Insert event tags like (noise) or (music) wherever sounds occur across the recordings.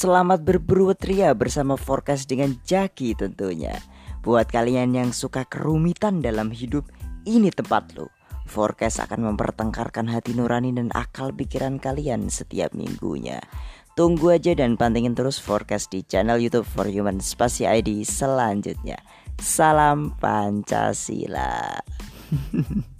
Selamat berburu ria bersama Forecast dengan Jaki tentunya. Buat kalian yang suka kerumitan dalam hidup, ini tempat lo. Forecast akan mempertengkarkan hati nurani dan akal pikiran kalian setiap minggunya. Tunggu aja dan pantengin terus Forecast di channel YouTube For Human Spasi ID selanjutnya. Salam Pancasila. (laughs)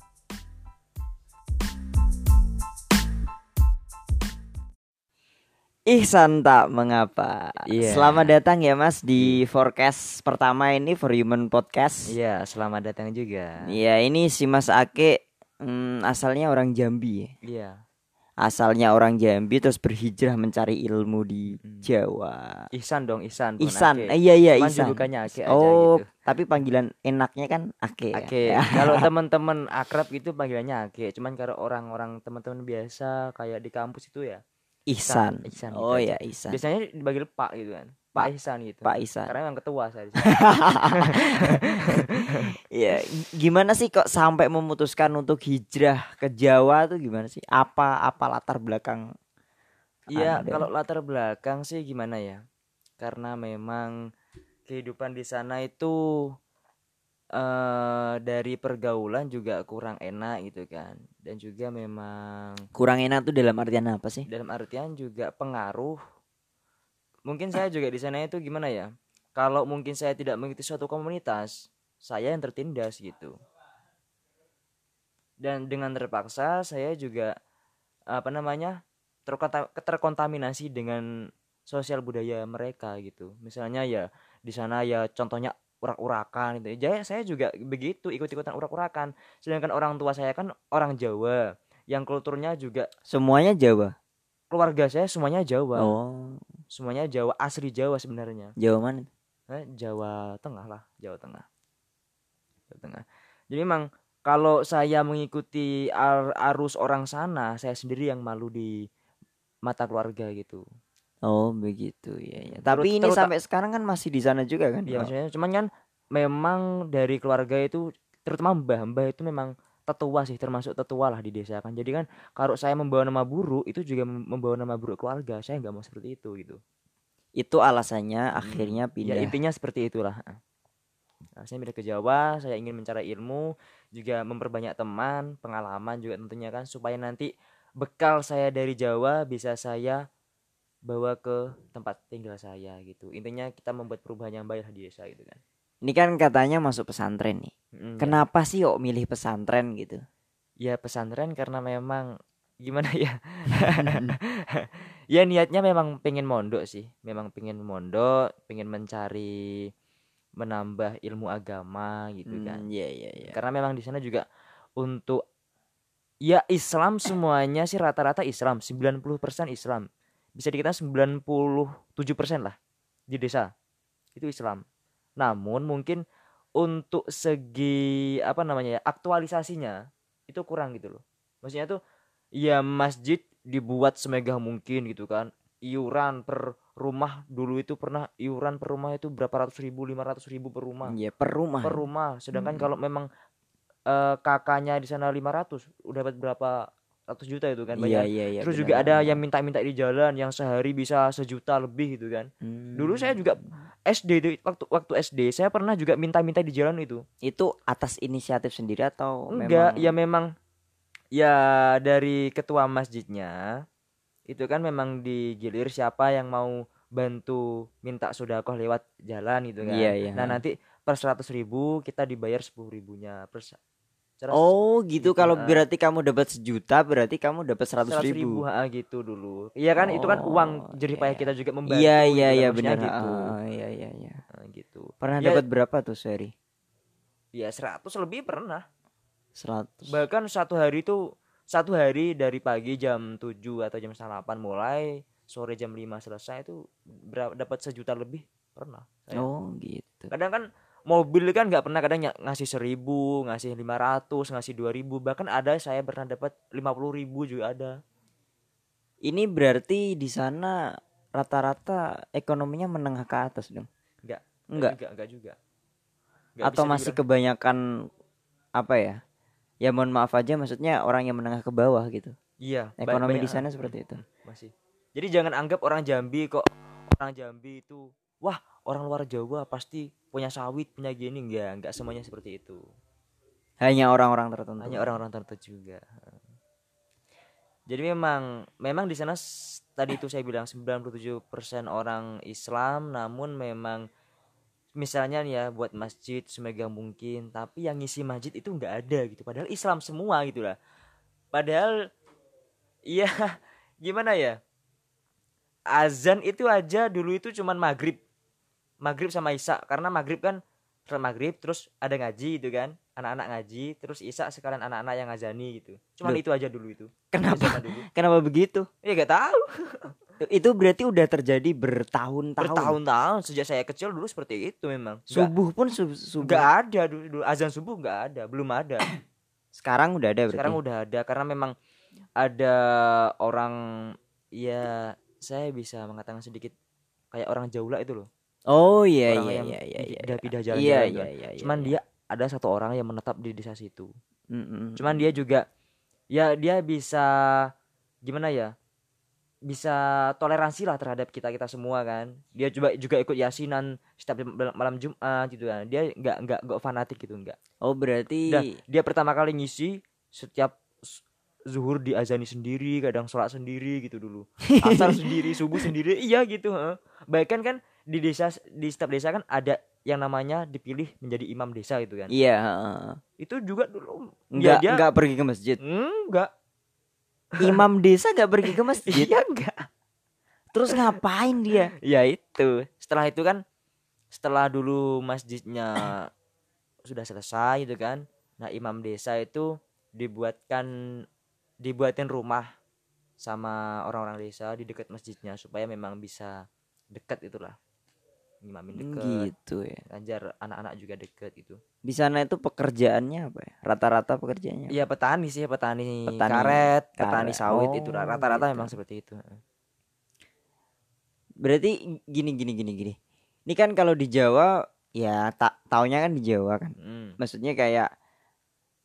Ihsan tak mengapa. Iya. Selamat datang ya Mas di forecast pertama ini for Human Podcast. Iya, selamat datang juga. Iya, ini si Mas Ake hmm, asalnya orang Jambi. ya. Iya. Asalnya orang Jambi terus berhijrah mencari ilmu di Hmm. Jawa. Ihsan dong, Ihsan. Ihsan, Ake. eh, iya iya Cuman Ihsan. julukannya Ake aja oh, gitu. tapi panggilan enaknya kan Ake. ya? Ake. (laughs) Kalau teman-teman akrab gitu panggilannya Ake. Cuman kalau orang-orang teman-teman biasa kayak di kampus itu ya Ihsan. Ihsan gitu Oh ya Ihsan. biasanya dipanggil Pak gitu kan. Pak Ihsan gitu. Pak Ihsan. Karena memang ketua saya. (laughs) Iya, gimana sih kok sampai memutuskan untuk hijrah ke Jawa tuh gimana sih? Apa apa latar belakang? Iya, Anda? kalau latar belakang sih gimana ya? Karena memang kehidupan di sana itu eh dari pergaulan juga kurang enak gitu kan. Dan juga memang Kurang enak tuh dalam artian apa sih? dalam artian juga pengaruh. Mungkin saya juga di sana itu gimana ya? Kalau mungkin saya tidak mengikuti suatu komunitas, saya yang tertindas gitu. Dan dengan terpaksa saya juga apa namanya? terkonta- terkontaminasi dengan sosial budaya mereka gitu. Misalnya ya di sana ya contohnya urak-urakan gitu. Jadi saya juga begitu ikut-ikutan urak-urakan. Sedangkan orang tua saya kan orang Jawa yang kulturnya juga Semuanya Jawa. keluarga saya semuanya Jawa. Oh, Semuanya Jawa asli Jawa sebenarnya. Jawa mana? Eh, Jawa Tengah lah, Jawa Tengah. Jawa Tengah. Jadi memang kalau saya mengikuti ar- arus orang sana, saya sendiri yang malu di mata keluarga gitu. Oh, begitu. Ya ya. Tapi Terut- ini sampai sekarang kan masih di sana juga kan? Iya maksudnya cuman kan memang dari keluarga itu terutama mbah mbah itu memang tetua sih termasuk tetua lah di desa kan. Jadi kan kalau saya membawa nama buruk itu juga mem- membawa nama buruk keluarga. Saya nggak mau seperti itu gitu. Itu alasannya akhirnya ya pindah. intinya seperti itulah. Nah, saya pindah ke Jawa saya ingin mencari ilmu juga memperbanyak teman pengalaman juga tentunya kan supaya nanti bekal saya dari Jawa bisa saya bawa ke tempat tinggal saya gitu intinya kita membuat perubahan yang baik di desa gitu kan Ini kan katanya masuk pesantren nih. Mm, ya. Kenapa sih kok milih pesantren gitu? ya pesantren karena memang gimana ya (laughs) ya niatnya memang pengen mondok sih memang pengen mondok pengen mencari menambah ilmu agama gitu kan Hmm, Iya iya iya. karena memang di sana juga untuk ya Islam semuanya sih rata-rata Islam 90% Islam bisa dikatakan 97% lah di desa. Itu Islam. Namun mungkin untuk segi apa namanya ya aktualisasinya itu kurang gitu loh. Maksudnya tuh ya masjid dibuat semegah mungkin gitu kan. Iuran per rumah dulu itu pernah iuran per rumah itu berapa ratus ribu lima ratus ribu per rumah. Iya, per rumah. per rumah. Sedangkan Hmm. kalau memang eh, kakaknya di sana 500 udah dapat berapa ratus juta itu kan Iya bayar iya iya. terus benar, juga ada yang minta-minta di jalan yang sehari bisa sejuta lebih gitu kan dulu saya Hmm. juga SD waktu waktu SD saya pernah juga minta-minta di jalan itu itu atas inisiatif sendiri atau enggak memang ya memang ya dari ketua masjidnya itu kan memang digilir siapa yang mau bantu minta sodakoh lewat jalan gitu kan Iya, iya. nah nanti per seratus ribu kita dibayar sepuluh ribunya per seratus- Oh gitu gitu, kalau berarti kamu dapat sejuta berarti kamu dapat seratus seratus ribu. ah, gitu dulu iya kan itu kan Oh, uang jerih iya, payah iya. kita juga membantu Iya gitu iya kan, iya benar. gitu Ah, ah, iya iya iya. Nah, gitu Pernah Ya- dapat berapa tuh sehari? ya 100 lebih pernah Seratus. bahkan satu hari itu satu hari dari pagi jam 7 atau jam 8 mulai sore jam 5 selesai itu berapa dapat sejuta lebih pernah saya. Oh gitu. kadang kan mobil kan nggak pernah kadang ngasih seribu ngasih 500 ngasih 2000 bahkan ada saya pernah dapat 50 ribu juga ada Ini berarti di sana rata-rata ekonominya menengah ke atas dong. Nggak, Enggak. juga enggak juga Nggak Atau masih dibilang- kebanyakan apa ya? Ya mohon maaf aja maksudnya orang yang menengah ke bawah gitu. iya Ekonomi di sana seperti itu. masih jadi jangan anggap orang Jambi kok orang Jambi itu wah orang luar Jawa pasti punya sawit punya gini. Enggak enggak semuanya seperti itu. Hanya orang-orang tertentu. hanya orang-orang tertentu juga. Jadi memang memang di sana tadi itu saya bilang 97% orang Islam namun memang misalnya nih ya buat masjid semegang mungkin tapi yang ngisi masjid itu nggak ada gitu. Padahal Islam semua gitu lah. Padahal iya (laughs) gimana ya? Azan itu aja dulu itu cuman maghrib maghrib sama isya karena maghrib kan maghrib terus ada ngaji gitu kan anak-anak ngaji terus isya sekalian anak-anak yang ngazani gitu cuman Loh. itu aja dulu itu Kenapa? Dulu Kenapa begitu? ya gak tahu (laughs) Itu berarti udah terjadi bertahun-tahun. bertahun-tahun sejak saya kecil dulu seperti itu memang Subuh pun sub- subuh. nggak ada dulu, dulu azan subuh nggak ada belum ada (clears throat) Sekarang udah ada berarti. sekarang udah ada karena memang ada orang ya saya bisa mengatakan sedikit kayak orang jaula itu loh Oh iya orang iya iya iya. iya. pindah-pindah Iya jalan-jalan iya kan. iya. iya, cuman iya. dia ada satu orang yang menetap di desa situ Mm-mm. cuman dia juga ya dia bisa gimana ya bisa toleransi lah terhadap kita kita semua kan dia juga juga ikut yasinan setiap malam- jumat gitu kan dia nggak nggak nggak fanatik gitu nggak Oh berarti Dah, dia pertama kali ngisi setiap zuhur diazani sendiri kadang sholat sendiri gitu dulu (laughs) asar sendiri subuh sendiri iya gitu heeh. bahkan kan di desa di setiap desa kan ada yang namanya dipilih menjadi imam desa gitu kan? Iya, itu juga dulu. Enggak ya dia enggak pergi ke masjid. enggak Imam desa enggak pergi ke masjid. iya enggak Terus ngapain dia? ya itu. Setelah itu kan setelah dulu masjidnya sudah selesai gitu kan nah imam desa itu dibuatkan dibuatin rumah sama orang-orang desa di dekat masjidnya supaya memang bisa dekat itulah ngimamin dekat Gitu ya. ngajar anak-anak juga dekat gitu Di sana itu pekerjaannya apa ya? Rata-rata pekerjaannya. Iya petani sih petani, Petani karet, petani sawit itu Oh, rata-rata gitu. memang seperti itu. Berarti gini gini gini gini. Ini kan kalau di Jawa ya tak taunya kan di Jawa kan. Mm. Maksudnya kayak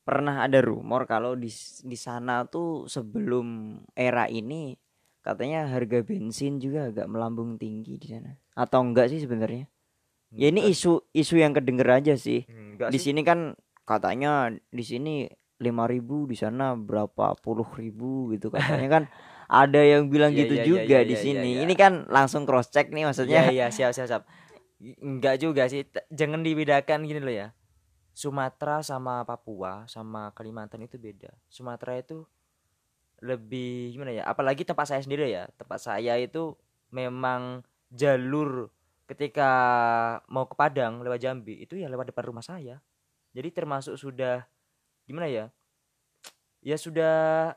pernah ada rumor kalau di di sana tuh sebelum era ini katanya harga bensin juga agak melambung tinggi di sana. Atau enggak sih sebenarnya? Ya ini isu isu yang kedenger aja sih. Enggak di sih. sini kan katanya di sini lima ribu di sana berapa puluh ribu gitu katanya kan (laughs) ada yang bilang Iya, gitu iya, iya, juga iya, di iya, sini iya. ini kan langsung cross check nih maksudnya Iya iya siap siap siap. Enggak juga sih. T- Jangan dibedakan gini loh ya. Sumatera sama Papua sama Kalimantan itu beda. Sumatera itu lebih gimana ya? Apalagi tempat saya sendiri ya. Tempat saya itu memang jalur ketika mau ke Padang lewat Jambi itu ya lewat depan rumah saya. Jadi termasuk sudah gimana ya? Ya sudah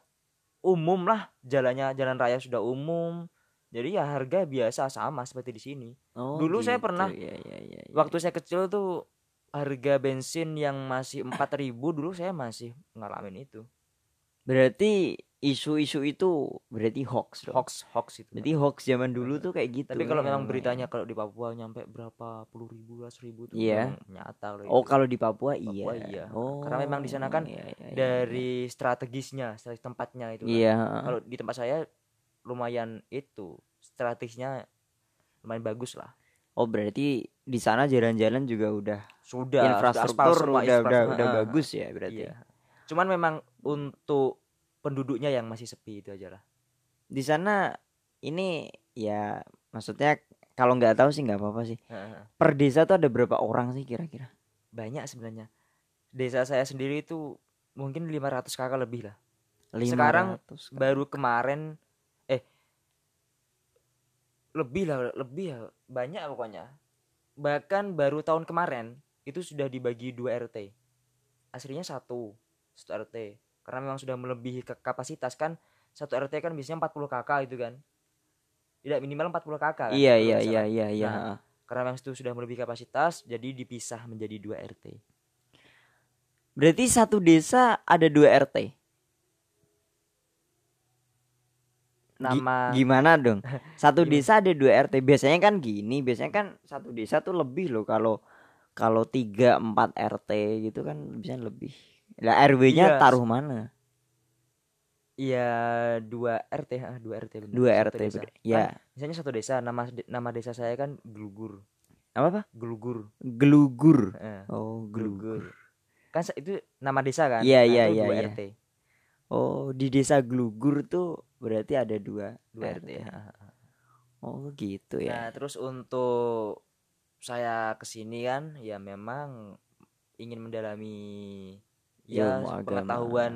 umum lah jalannya jalan raya sudah umum. Jadi ya harga biasa sama seperti di sini. Oh, Dulu saya gitu. pernah- Iya, iya, iya, iya. Waktu saya kecil tuh harga bensin yang masih 4000 dulu saya masih ngalamin itu. berarti isu-isu itu berarti hoax dong. Hoax hoax itu. Berarti hoax zaman dulu tuh kayak gitu. Tapi kalau memang emang. beritanya kalau di Papua nyampe berapa puluh ribu, belas ribu itu Iya. memang nyata loh Oh, kalau di Papua iya. Papua iya. Oh. Karena memang di sana kan iya, iya, iya. dari strategisnya, strategi tempatnya itu. kan. Iya. Kalau di tempat saya lumayan itu strategisnya lumayan bagus lah. Oh, berarti di sana jalan-jalan juga udah Sudah infrastruktur udah, udah infrastruktur. udah Heeh. bagus ya berarti. Iya. Cuman memang untuk penduduknya yang masih sepi itu aja lah. Di sana ini ya maksudnya kalau nggak tahu sih nggak apa-apa sih. Per desa tuh ada berapa orang sih kira-kira? banyak sebenarnya desa saya sendiri itu mungkin 500 kakak lebih lah 500. Sekarang baru kemarin eh lebih lah lebih ya banyak pokoknya bahkan baru tahun kemarin itu sudah dibagi dua RT aslinya satu satu RT karena memang sudah melebihi ke kapasitas kan satu RT kan biasanya 40 kakak itu kan tidak minimal 40 kakak kan, Iya iya iya salah. iya iya. Nah, karena memang itu sudah melebihi kapasitas jadi dipisah menjadi dua RT Berarti satu desa ada dua RT. Nama gimana dong? (laughs) Satu Gimana? desa ada dua RT. Biasanya kan gini, biasanya kan satu desa tuh lebih loh kalau kalau tiga empat RT gitu kan biasanya lebih. Lah RW-nya Iya. taruh mana? Iya dua RT ah dua RT bener. Dua Satu RT, desa. Ya. Kan, misalnya satu desa nama nama desa saya kan Gelugur. Apa apa? Gelugur. Gelugur. Eh, Oh, gelugur. Gelugur. Kan itu nama desa kan? Iya, Nah, iya, iya, dua iya. RT. Oh, di desa Gelugur tuh berarti ada dua Dua RT. RT. Oh, gitu Nah, ya. terus untuk saya ke sini kan ya memang ingin mendalami ya Ilmu agama. pengetahuan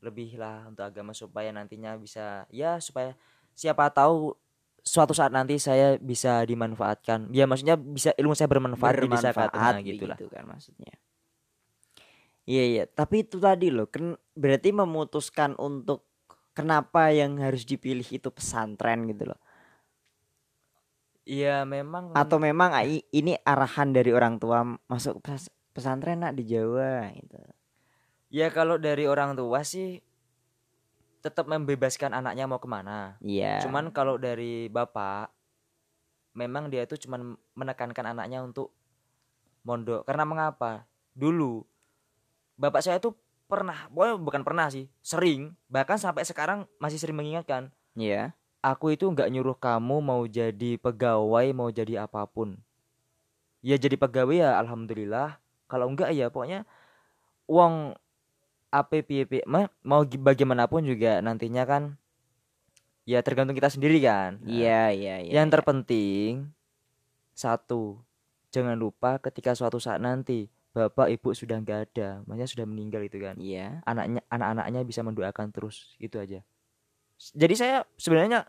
lebih lah untuk agama supaya nantinya bisa ya supaya siapa tahu suatu saat nanti saya bisa dimanfaatkan ya maksudnya bisa ilmu saya bermanfaat, di desa Bermanfaat gitu lah kan maksudnya. Iya iya, tapi itu tadi loh, kan berarti memutuskan untuk kenapa yang harus dipilih itu pesantren gitu loh. iya memang Atau memang ini arahan dari orang tua masuk pes- pesantren nak di Jawa gitu. Ya kalau dari orang tua sih tetap membebaskan anaknya mau ke mana Iya. Cuman kalau dari bapak memang dia itu cuman menekankan anaknya untuk mondok. Karena mengapa? Dulu bapak saya itu pernah, boy bukan pernah sih, sering bahkan sampai sekarang masih sering mengingatkan, Iya. aku itu nggak nyuruh kamu mau jadi pegawai, mau jadi apa pun. Ya jadi pegawai ya alhamdulillah. Kalau enggak ya pokoknya uang apa piye piye mah mau bagaimanapun juga nantinya kan ya tergantung kita sendiri kan. Nah, Iya iya iya. yang terpenting satu jangan lupa ketika suatu saat nanti bapak ibu sudah nggak ada, maksudnya sudah meninggal itu kan. Iya. Anaknya anak-anaknya bisa mendoakan terus itu aja. Jadi saya sebenarnya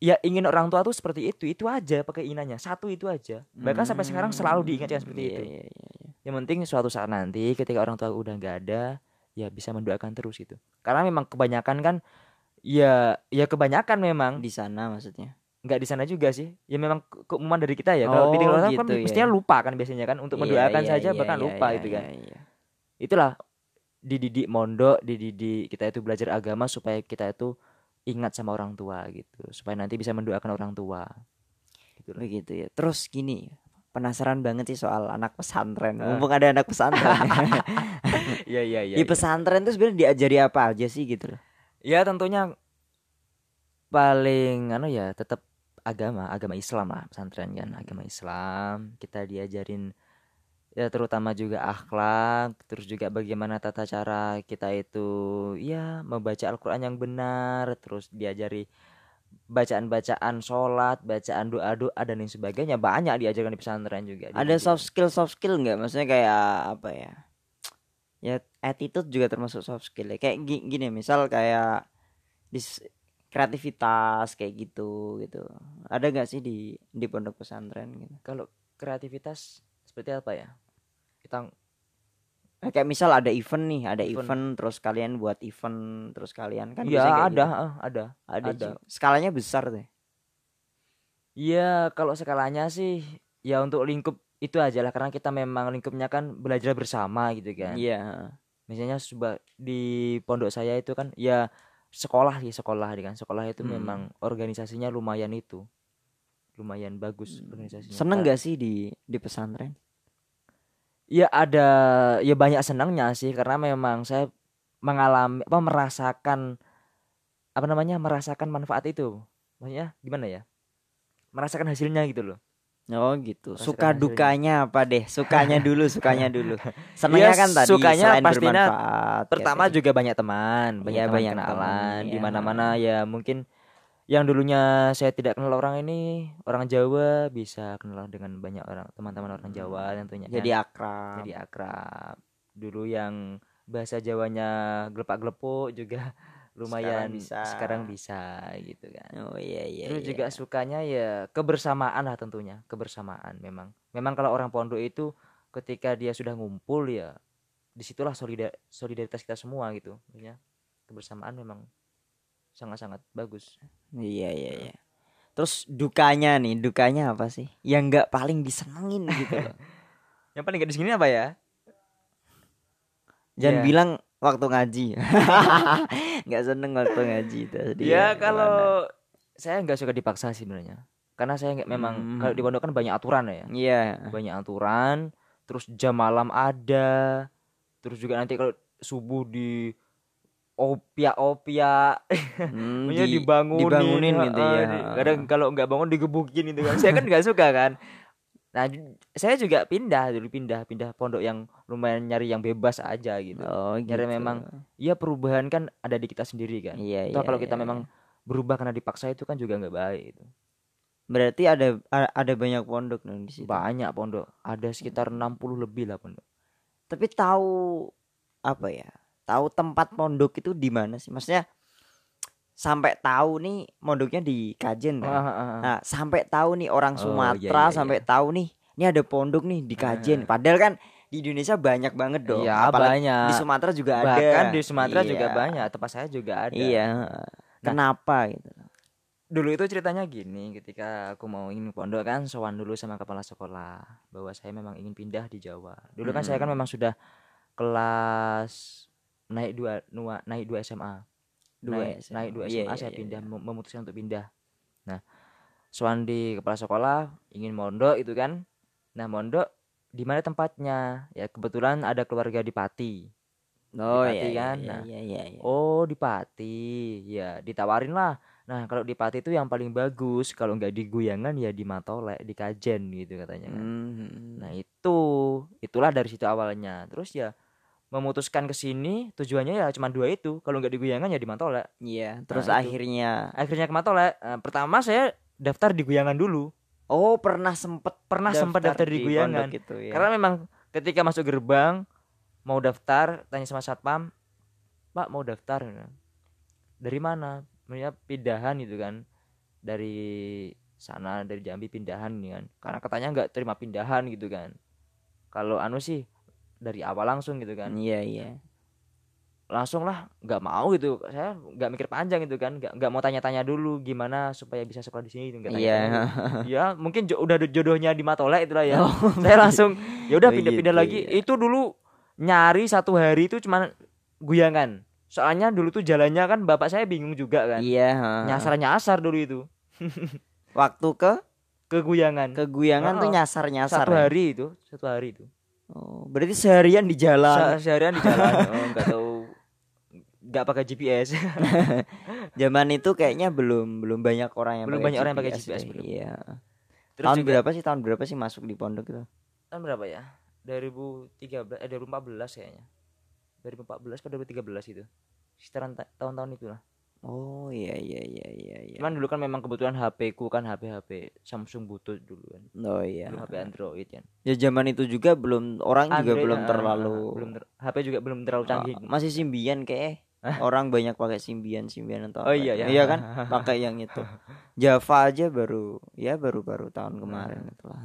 ya ingin orang tua tuh seperti itu, itu aja pakai inanya satu itu aja. Bahkan sampai sekarang selalu diingatkan seperti Iya, itu. Iya iya. iya. Yang penting suatu saat nanti ketika orang tua udah nggak ada, ya bisa mendoakan terus gitu. Karena memang kebanyakan kan ya ya kebanyakan memang Di sana maksudnya. nggak di sana juga sih ya memang ke- keumuman dari kita ya kalau Oh, orang kan gitu ya. mestinya lupa kan biasanya kan untuk Iya, mendoakan iya, saja iya, bahkan lupa iya, itu kan iya, iya. itulah dididik mondok dididik kita itu belajar agama supaya kita itu ingat sama orang tua gitu supaya nanti bisa mendoakan orang tua gitu loh. Begitu ya. Terus gini, penasaran banget sih soal anak pesantren. Ah. Mumpung ada anak pesantren. (laughs) iya iya iya Di iya. pesantren tuh sebenarnya diajari apa aja sih gitu loh. ya tentunya paling anu ya tetap agama agama Islam lah pesantren kan agama Islam kita diajarin ya terutama juga akhlak terus juga bagaimana tata cara kita itu ya membaca Al-Qur'an yang benar terus diajari bacaan-bacaan sholat bacaan doa-doa dan lain sebagainya banyak diajarkan di pesantren juga Ada dididik. soft skill soft skill nggak? Maksudnya kayak apa ya? Ya attitude juga termasuk soft skill ya. Kayak gi- gini, misal kayak dis kreativitas kayak gitu gitu. Ada nggak sih di di pondok pesantren gitu? kalau kreativitas seperti apa ya kita Eh, Kayak misal ada event nih, ada Event. event, terus kalian buat event, terus kalian kan ya ada gitu. eh, ada ada, ada. Skalanya besar deh. Iya, kalau skalanya sih ya untuk lingkup itu aja lah karena kita memang lingkupnya kan belajar bersama gitu kan. Iya. Misalnya di pondok saya itu kan ya sekolah sih sekolah kan. Sekolah itu Hmm. memang organisasinya lumayan itu. Lumayan bagus organisasinya. Seneng gak sih di di pesantren? Ya ada ya banyak senangnya sih karena memang saya mengalami apa merasakan apa namanya merasakan manfaat itu. Maksudnya gimana ya? Merasakan hasilnya gitu loh. Oh gitu. Merasakan Suka hasilnya. dukanya apa deh? Sukanya dulu, sukanya dulu. (laughs) Senengnya Ya, kan tadi sukanya selain pastinya. Pertama katanya. juga banyak teman, banyak Iya, teman banyak kenalan teman, di iya. mana-mana ya mungkin yang dulunya saya tidak kenal orang ini orang Jawa bisa kenal dengan banyak orang teman-teman orang Jawa tentunya jadi kan. akrab. jadi akrab. Dulu yang bahasa Jawanya gelepak-gelepuk juga (laughs) lumayan bisa. sekarang bisa gitu kan. Oh iya iya. Terus iya. juga sukanya ya kebersamaan lah tentunya, kebersamaan memang. Memang kalau orang pondok itu ketika dia sudah ngumpul ya di situlah solidar solidaritas kita semua gitu. Maksudnya kebersamaan memang sangat-sangat bagus. Iya iya iya. Terus dukanya nih, dukanya apa sih? Yang nggak paling disenengin gitu loh. (laughs) Yang paling gak di sini apa ya? Jangan Iya. bilang waktu ngaji. (laughs) nggak seneng waktu ngaji tadi. ya kalau saya nggak suka dipaksa sih sebenarnya. Karena saya nggak memang Hmm. kalau di pondok kan banyak aturan ya. Iya. Banyak aturan, terus jam malam ada. Terus juga nanti kalau subuh di opia-opia Hmm, di- dibangunin, dibangunin gitu ya. di- kadang kalau nggak bangun digebukin itu kan saya kan nggak suka kan nah saya juga pindah dulu pindah pindah pondok yang lumayan nyari yang bebas aja gitu Oh, gitu. Nyari memang Iya perubahan kan ada di kita sendiri kan Iya, Toh iya. kalau kita iya, memang berubah karena dipaksa itu kan juga nggak baik itu berarti ada ada banyak pondok dong di situ. banyak pondok ada sekitar 60 lebih lah pondok Tapi tahu apa ya? Tahu tempat pondok itu di mana sih? Maksudnya sampai tahu nih pondoknya di Kajen kan? Ah, ah, ah. Nah, sampai tahu nih orang Oh, Sumatera iya, iya, sampai tahu nih ini ada pondok nih di Kajen. Padahal kan di Indonesia banyak banget dong. Iya Apalagi banyak di Sumatera juga ada. bahkan di Sumatera juga Iya. banyak tempat saya juga ada Iya. Kenapa gitu? dulu itu ceritanya gini ketika aku mau ingin pondok kan sowan dulu sama kepala sekolah bahwa saya memang ingin pindah di Jawa dulu kan saya kan memang sudah kelas naik dua nua naik dua SMA Dua naik, SMA. naik dua Iya, SMA iya, saya iya, pindah iya. mem- memutuskan untuk pindah nah sowan di kepala sekolah ingin mondok itu kan nah mondok di mana tempatnya ya kebetulan ada keluarga di Pati Oh Pati iya, kan? iya, Nah, iya, iya, iya. Oh di Pati, ya ditawarin lah. Nah kalau di Pati itu yang paling bagus, kalau nggak di Guyangan ya di Matolek, di Kajen gitu katanya. kan. Hmm. Nah itu, itulah dari situ awalnya. Terus ya memutuskan ke sini tujuannya ya cuma dua itu. Kalau nggak di Guyangan ya di Matolek. Iya, terus Nah, itu. akhirnya Akhirnya ke Matolek. Nah, pertama saya daftar di Guyangan dulu. oh pernah sempet Pernah sempat daftar di Guyangan. pondok itu ya. Karena memang ketika masuk gerbang mau daftar tanya sama satpam, Pak mau daftar dari mana? Maksudnya pindahan gitu kan dari sana dari Jambi pindahan gitu kan. Karena katanya nggak terima pindahan gitu kan. Kalau anu sih dari awal langsung gitu kan. Iya, iya. Langsung lah nggak mau gitu. Saya nggak mikir panjang gitu kan. Nggak nggak mau tanya-tanya dulu gimana supaya bisa sekolah di sini gitu. nggak Iya. tanya-tanya dulu. ya mungkin jo- udah jodohnya di Matolek itulah ya Oh, (laughs) saya langsung ya udah Oh, pindah-pindah gitu, lagi iya. itu dulu nyari satu hari itu cuman guyangan soalnya dulu tuh jalannya kan bapak saya bingung juga kan Iya, heeh. nyasar nyasar dulu itu (laughs) Waktu ke ke guyangan ke Guyangan tuh Oh, nyasar-nyasar. satu ya? hari itu satu hari itu Oh, berarti seharian di jalan. Se- seharian di jalan (laughs) oh tahu nggak pakai GPS (laughs) Zaman itu kayaknya belum belum banyak orang yang Belum pakai banyak orang yang pakai GPS, belum. Iya. terus tahun juga berapa sih? Tahun berapa sih masuk di pondok itu? tahun berapa ya 2013 eh 2014 kayaknya 2014 ke 2013 itu sekitaran ta- tahun-tahun itulah Oh iya iya iya iya iya. cuman dulu kan memang kebetulan HP ku kan HP HP Samsung butut dulu kan Oh iya. belum HP Android kan Ya zaman itu juga belum orang juga Android, belum ah, terlalu belum ter- HP juga belum terlalu canggih Ah, masih simbian kayak (laughs) orang banyak pakai simbian simbian atau Oh, apa iya, ya. ya. iya kan (laughs) pakai yang itu Java aja baru ya baru baru tahun kemarin Nah. itulah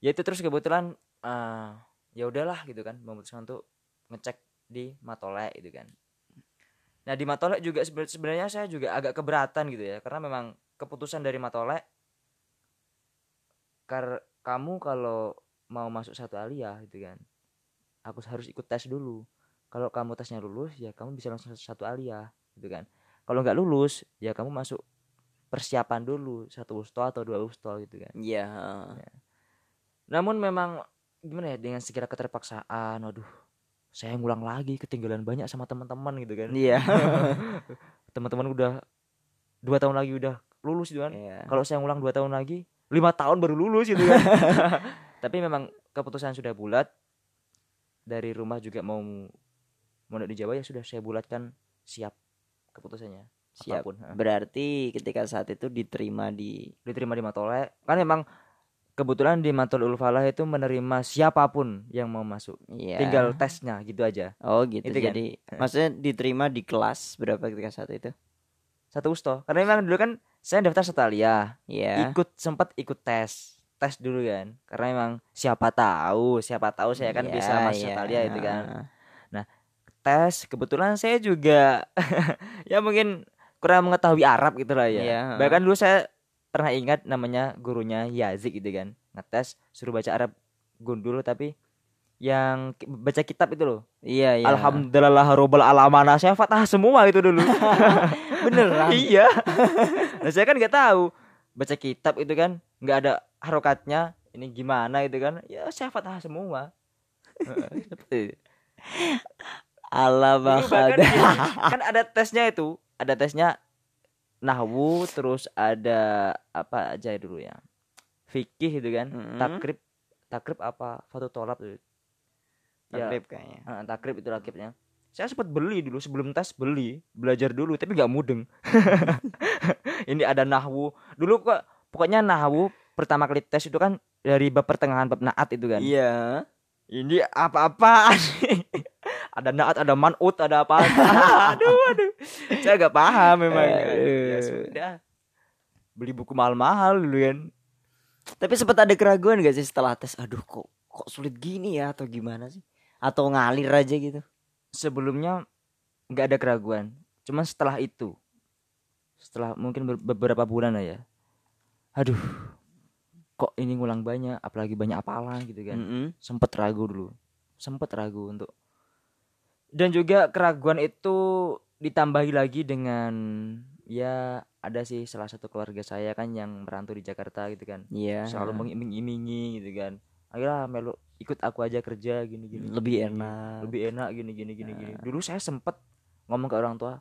ya itu terus kebetulan eh, ya udahlah gitu kan memutuskan untuk ngecek di Matolek gitu kan nah di Matolek juga sebe- sebenarnya saya juga agak keberatan gitu ya karena memang keputusan dari Matolek kar kamu kalau mau masuk satu aliyah gitu kan aku harus ikut tes dulu. Kalau kamu tesnya lulus ya kamu bisa langsung satu aliyah gitu kan. Kalau nggak lulus ya kamu masuk persiapan dulu satu usto atau dua usto gitu kan. Iya namun memang gimana ya dengan segala keterpaksaan waduh saya ngulang lagi ketinggalan banyak sama teman-teman gitu kan. Iya. (laughs) Teman-teman udah dua tahun lagi udah lulus gitu kan. Iya. Kalau saya ngulang dua tahun lagi lima tahun baru lulus gitu kan. (laughs) Tapi memang keputusan sudah bulat. Dari rumah juga mau mondok di Jawa ya sudah saya bulatkan. Siap keputusannya. Siap. Apa pun berarti ketika saat itu diterima di diterima di Matolek kan memang kebetulan di Matolek Falah itu menerima siapa pun yang mau masuk. Iya. Tinggal tesnya gitu aja. Oh gitu. Itu kan. jadi (laughs) maksudnya diterima di kelas berapa ketika saat itu? Satu usto. Karena memang dulu kan saya daftar setalia iya. Ikut sempat ikut tes. Tes dulu kan. Karena memang siapa tahu siapa tahu saya kan Iya, bisa masuk iya. setalia itu kan. Tes kebetulan saya juga (laughs) ya mungkin kurang mengetahui Arab gitu lah ya. Iya. bahkan dulu saya pernah ingat namanya gurunya Yazik gitu kan. Ngetes suruh baca Arab gundul tapi yang baca kitab itu loh. Iya iya. Alhamdulillah robbal alamana saya fatah semua itu dulu. (laughs) Beneran? Iya. (laughs) Nah saya kan nggak tahu. Baca kitab itu kan nggak ada harokatnya. Ini gimana itu kan? Ya saya fatah semua. (laughs) Dulu bahkan kan ada tesnya itu. Ada tesnya nahwu terus ada apa aja dulu ya. Fikih gitu kan. Mm-mm. takrib takrib apa? Fatu tolap tuh. Ya. Takrib kayaknya. eh, takrib itu takribnya saya sempat beli dulu sebelum tes beli. Belajar dulu tapi nggak mudeng. (laughs) Ini ada nahwu. Dulu kok pokoknya nahwu pertama kali tes itu kan dari bab pertengahan bab naat itu kan. Iya. ini apa-apaan (laughs) ada naat ada manut ada apa (laughs) aduh aduh saya gak paham memang Aduh. ya sudah beli buku mahal-mahal dulu kan Tapi sempat ada keraguan gak sih setelah tes? Aduh kok kok sulit gini ya atau gimana sih? Atau ngalir aja gitu? sebelumnya nggak ada keraguan cuman setelah itu setelah mungkin ber- beberapa bulan lah ya aduh kok ini ngulang banyak apalagi banyak apalan gitu kan Mm-mm. sempet ragu dulu sempet ragu untuk dan juga keraguan itu ditambahi lagi dengan ya ada sih salah satu keluarga saya kan yang merantau di Jakarta gitu kan. Iya. selalu mengiming-imingi gitu kan. Ayolah melu ikut aku aja kerja gini gini lebih enak. lebih enak gini gini gini gini dulu saya sempet ngomong ke orang tua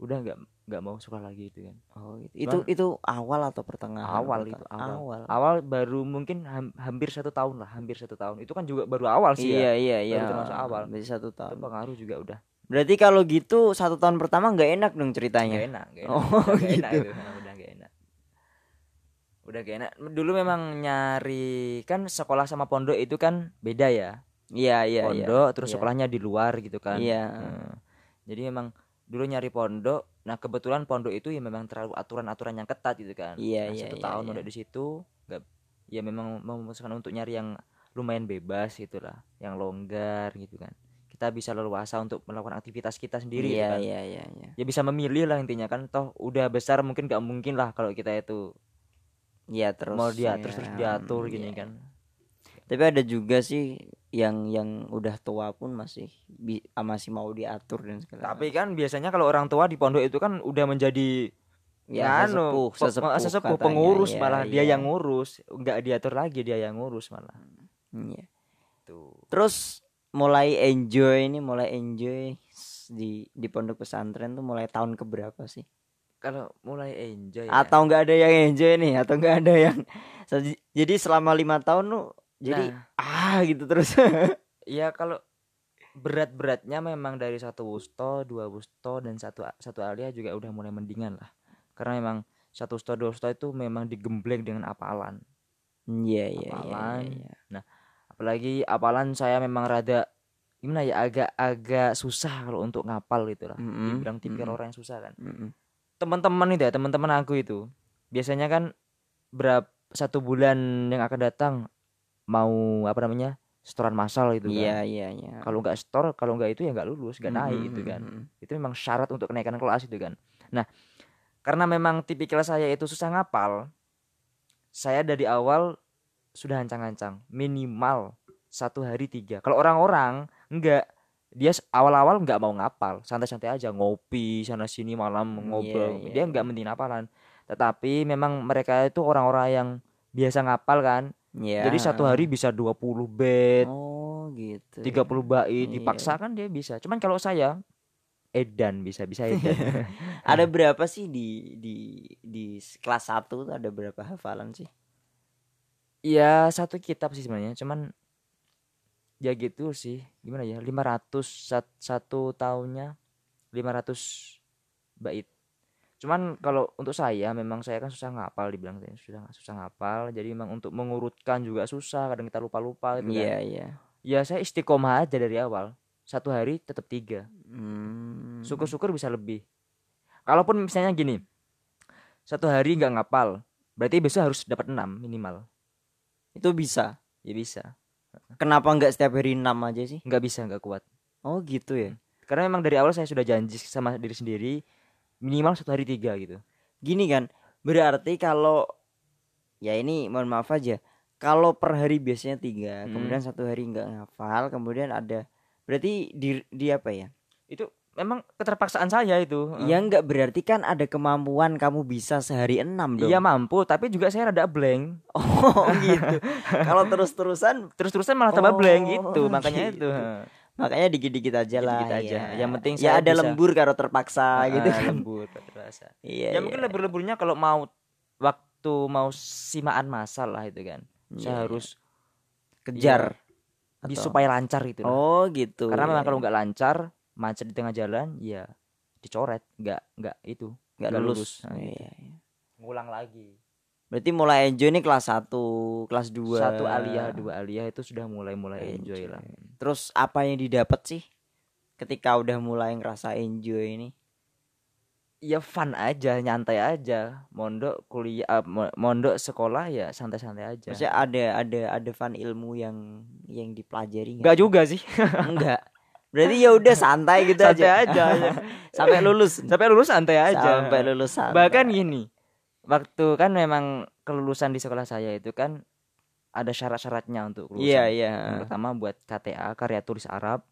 udah nggak nggak mau sekolah lagi itu kan Oh, gitu. itu itu awal atau pertengahan? awal itu awal. Awal. awal baru mungkin ham- hampir satu tahun lah hampir satu tahun itu kan juga baru awal sih Iya ya iya iya. Baru termasuk awal. Berarti satu itu tahun. pengaruh juga udah Berarti kalau gitu satu tahun pertama nggak enak dong nggak ceritanya. enak nggak enak Oh, udah nggak enak gitu. itu Nah, udah nggak enak udah gak enak dulu memang nyari kan sekolah sama pondok itu kan beda ya Iya iya iya. pondok terus Iya. sekolahnya di luar gitu kan Iya. Nah, jadi memang dulu nyari pondok nah kebetulan pondok itu ya memang terlalu aturan-aturan yang ketat gitu kan Iya, Nah, iya, satu iya, tahun iya. mondok di situ nggak ya memang memutuskan untuk nyari yang lumayan bebas gitulah yang longgar gitu kan kita bisa leluasa untuk melakukan aktivitas kita sendiri gitu Iya kan iya iya iya. ya bisa memilih lah intinya kan toh udah besar mungkin nggak mungkin lah kalau kita itu Iya terus. mau dia ya, terus terus diatur gini iya. kan Tapi ada juga sih yang yang udah tua pun masih bi- ah, masih mau diatur dan segala. tapi kan biasanya kalau orang tua di pondok itu kan udah menjadi ya anu, sesepuh, pe- sesepuh, sesepuh katanya. pengurus Iya, malah dia iya. yang ngurus nggak diatur lagi dia yang ngurus malah Iya. tuh Terus mulai enjoy ini mulai enjoy di di pondok pesantren tuh mulai tahun keberapa sih? kalau mulai enjoy ya. Atau nggak ada yang enjoy nih? Atau nggak ada yang Jadi- jadi selama lima tahun lu jadi Nah. ah gitu terus. (laughs) ya kalau berat-beratnya memang dari satu wusto dua wusto dan satu satu alia juga udah mulai mendingan lah karena memang satu wusto dua wusto itu memang digembleng dengan apalan Iya iya iya. Iya, iya. apalagi apalan saya memang rada gimana ya agak-agak susah kalau untuk ngapal gitu lah Mm-mm, dibilang tipikal mm-mm. orang yang susah kan Mm-mm. teman-teman itu ya teman-teman aku itu biasanya kan berapa satu bulan yang akan datang mau apa namanya setoran massal gitu kan. Iya iya. Iya. kalau nggak store kalau nggak itu ya nggak lulus nggak naik Mm-mm, gitu kan itu memang syarat untuk kenaikan kelas itu kan. Nah karena memang tipikal saya itu susah ngapal saya dari awal sudah ancang-ancang minimal satu hari tiga. Kalau orang-orang enggak dia awal-awal nggak mau ngapal santai-santai aja ngopi sana sini malam Iya, ngobrol. iya, dia nggak mending hafalan tetapi memang mereka itu orang-orang yang biasa ngapal kan Iya. jadi satu hari bisa 20 bed Oh gitu. 30 bait Iya. dipaksa kan dia bisa cuman kalau saya edan bisa bisa edan (laughs) Ada berapa sih di di di kelas 1 tuh ada berapa hafalan sih? ya satu kitab sih sebenarnya cuman ya gitu sih gimana ya 500 sat- satu tahunnya 500 bait cuman kalau untuk saya memang saya kan susah ngapal dibilang saya susah susah ngapal jadi memang untuk mengurutkan juga susah kadang kita lupa lupa gitu kan Iya iya. ya saya istiqomah aja dari awal satu hari tetap tiga Hmm. syukur-syukur bisa lebih kalaupun misalnya gini satu hari nggak ngapal berarti besok harus dapat enam minimal Itu bisa. ya bisa Kenapa nggak setiap hari 6 aja sih? nggak bisa nggak kuat Oh gitu ya. karena memang dari awal saya sudah janji sama diri sendiri minimal satu hari tiga gitu Gini kan, berarti kalau ya ini mohon maaf aja. Kalau per hari biasanya tiga, Hmm. kemudian satu hari nggak ngafal, kemudian ada berarti di, di apa ya? itu memang keterpaksaan saya itu Ya nggak berarti kan ada kemampuan kamu bisa sehari enam dong. iya mampu tapi juga saya rada blank (laughs) Oh gitu. Kalau terus-terusan terus-terusan malah tambah blank Oh, gitu makanya gitu. itu Makanya dikit-dikit aja lah. Dikit-dikit aja. ya. Yang penting ya ada bisa- lembur karo terpaksa gitu Ah, kan. lembur terasa Iya. ya mungkin lebur-leburnya kalau mau waktu mau simaan masal lah itu kan Iya, saya iya. harus kejar. di- Atau- supaya lancar itu lah. Oh gitu. karena memang ya. kalau nggak lancar macet di tengah jalan ya dicoret nggak nggak itu nggak lulus. lulus. Nah, Iya, gitu. iya. ngulang lagi Berarti mulai enjoy ini kelas 1, kelas 2. satu aliyah dua aliyah itu sudah mulai mulai enjoy lah Terus apa yang didapat sih ketika udah mulai ngerasa enjoy ini? ya fun aja nyantai aja mondok kuliah eh, mo- mondok sekolah ya santai-santai aja Maksudnya ada ada ada fun ilmu yang yang dipelajari nggak juga sih (laughs) Enggak. Berarti ya udah santai gitu santai aja. aja. (laughs) Sampai lulus. sampai lulus santai aja Sampai lulus santai. bahkan gini waktu kan memang kelulusan di sekolah saya itu kan ada syarat-syaratnya untuk kelulusan. Iya, iya. yang pertama buat KTA karya tulis Arab.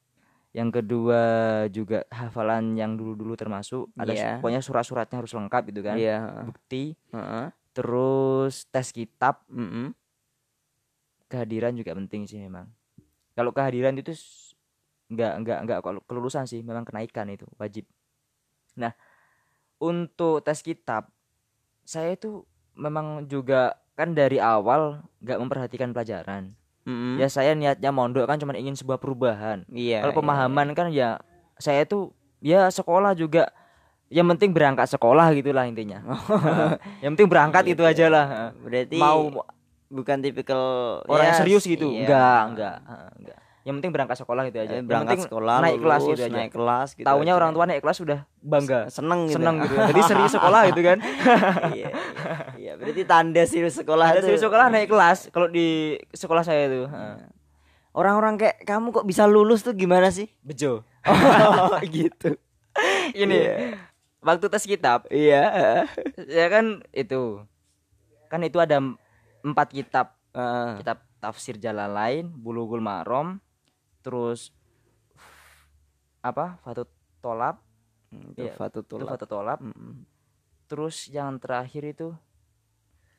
Yang kedua juga hafalan yang dulu-dulu termasuk. Ada su- pokoknya surat-suratnya harus lengkap gitu kan. Iya. bukti. Heeh. terus tes kitab. Mm-mm. kehadiran juga penting sih memang. Kalau kehadiran itu s- nggak nggak nggak kalau kelulusan sih. Memang kenaikan itu wajib. Nah untuk tes kitab saya itu memang juga kan dari awal nggak memperhatikan pelajaran Mm-mm. ya saya niatnya mondok kan cuma ingin sebuah perubahan Iya. kalau iya. pemahaman kan ya saya itu ya sekolah juga yang penting berangkat sekolah gitulah intinya Nah, (laughs) yang penting berangkat itu Gitu. aja lah Berarti mau bukan tipikal orang yang ya, serius gitu iya. enggak enggak enggak yang penting berangkat sekolah gitu aja yang berangkat penting sekolah naik kelas lulus, gitu aja naik kelas gitu taunya aja. orang tua naik kelas sudah bangga seneng gitu. seneng gitu jadi serius sekolah gitu kan iya, (laughs) iya, iya, berarti tanda serius sekolah tuh. serius sekolah naik kelas kalau di sekolah saya itu Heeh. Orang-orang kayak kamu kok bisa lulus tuh gimana sih? bejo Oh, (laughs) gitu. ini Iya. waktu tes kitab Iya. ya kan itu kan itu ada em- empat kitab Heeh. kitab tafsir Jalalain Bulughul Maram terus apa Fatut Iya, Fatut itu Tolab. Fatut Tolab Mm-mm. terus yang terakhir itu?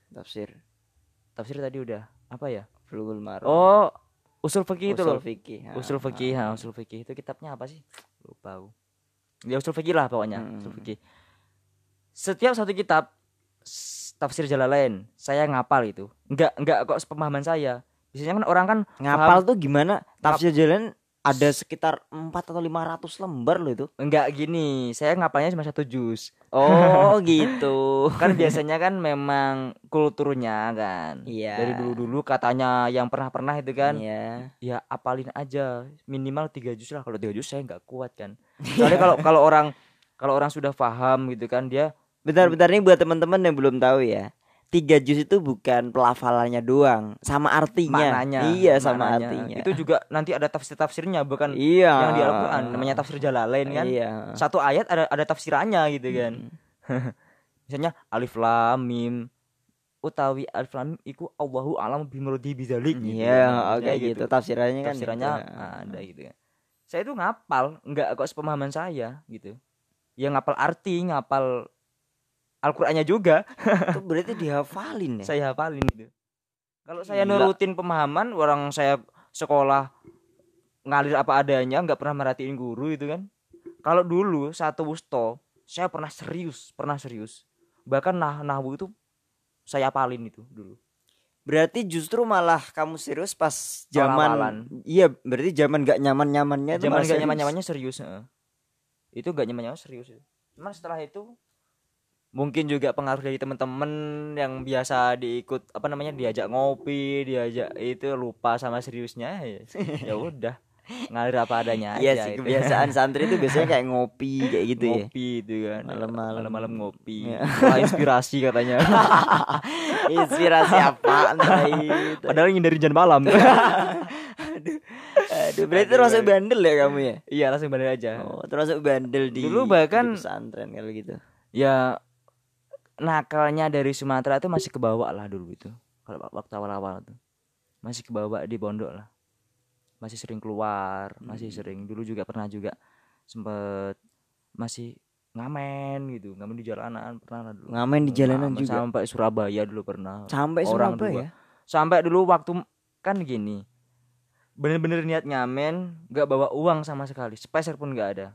Tafsir. Tafsir tadi udah apa ya? Bulughul Maram. oh usul fikih itu loh. Fikih. Ha, usul fikih ha, usul fikih itu kitabnya apa sih? Lupa aku. Ya usul fikih lah pokoknya Hmm. usul fikih setiap satu kitab tafsir Jalalain saya ngapal itu. Enggak enggak kok pemahaman saya biasanya kan orang kan Ngapal tuh gimana? Tafsir jalan ada sekitar 4 atau 500 lembar loh itu. enggak gini saya ngapalnya cuma satu juz Oh, (laughs) gitu. kan biasanya kan memang kulturnya kan Iya. dari dulu dulu katanya yang pernah pernah itu kan Iya. ya apalin aja minimal tiga juz lah kalau tiga juz saya nggak kuat kan soalnya kalau kalau orang kalau orang sudah paham gitu kan dia Bentar-bentar nih buat teman-teman yang belum tahu ya. Tiga juz itu bukan pelafalannya doang, sama artinya. maknanya Iya, sama artinya. itu juga nanti ada tafsir tafsirnya bukan iya. yang di Al-Quran namanya tafsir Jalalain kan Iya. satu ayat ada ada tafsirannya gitu kan Hmm. (laughs) misalnya alif lam mim utawi alif lam iku Allahu alam bimurdi bizalik gitu Iya, kan. oke Misalnya gitu. Tafsirannya kan. tafsirannya gitu. ada gitu kan saya itu ngapal nggak kok sepemahaman saya gitu ya ngapal arti ngapal Al-Qur'annya juga. Itu (laughs) berarti dihafalin ya. saya hafalin gitu kalau saya nurutin pemahaman orang saya sekolah ngalir apa adanya nggak pernah merhatiin guru itu kan. Kalau dulu satu wusto saya pernah serius pernah serius. Bahkan nah nahwu itu saya hafalin itu dulu. Berarti justru malah kamu serius pas zaman Iya, berarti zaman gak nyaman-nyamannya itu zaman gak serius. nyaman nyamannya serius itu gak nyaman nyaman serius cuman setelah itu mungkin juga pengaruh dari teman-teman yang biasa diikut apa namanya diajak ngopi diajak itu lupa sama seriusnya ya (laughs) ya udah ngalir apa adanya Iya aja sih, itu. kebiasaan santri itu biasanya kayak ngopi kayak gitu ya. ngopi itu kan Malam-malam. malam-malam ngopi Iya. Wah, inspirasi katanya (laughs) Inspirasi apa itu? padahal ingin dari jam malam (laughs) Aduh, berarti Aduh, termasuk aduh. bandel ya kamu ya? iya langsung bandel aja Oh, termasuk bandel di Dulu bahkan- di pesantren kalau gitu. ya nakalnya dari Sumatera itu masih kebawa lah dulu itu kalau waktu awal-awal tuh. Masih kebawa di pondok lah. Masih sering keluar masih Hmm. sering. Dulu juga pernah juga sempet masih ngamen gitu. Ngamen di jalanan pernah lah dulu. Ngamen di jalanan Ngamen juga. sampai Surabaya dulu pernah. Sampai orang Surabaya. dua. sampai dulu waktu kan gini. Bener-bener niat ngamen nggak bawa uang sama sekali. Sepeser pun nggak ada.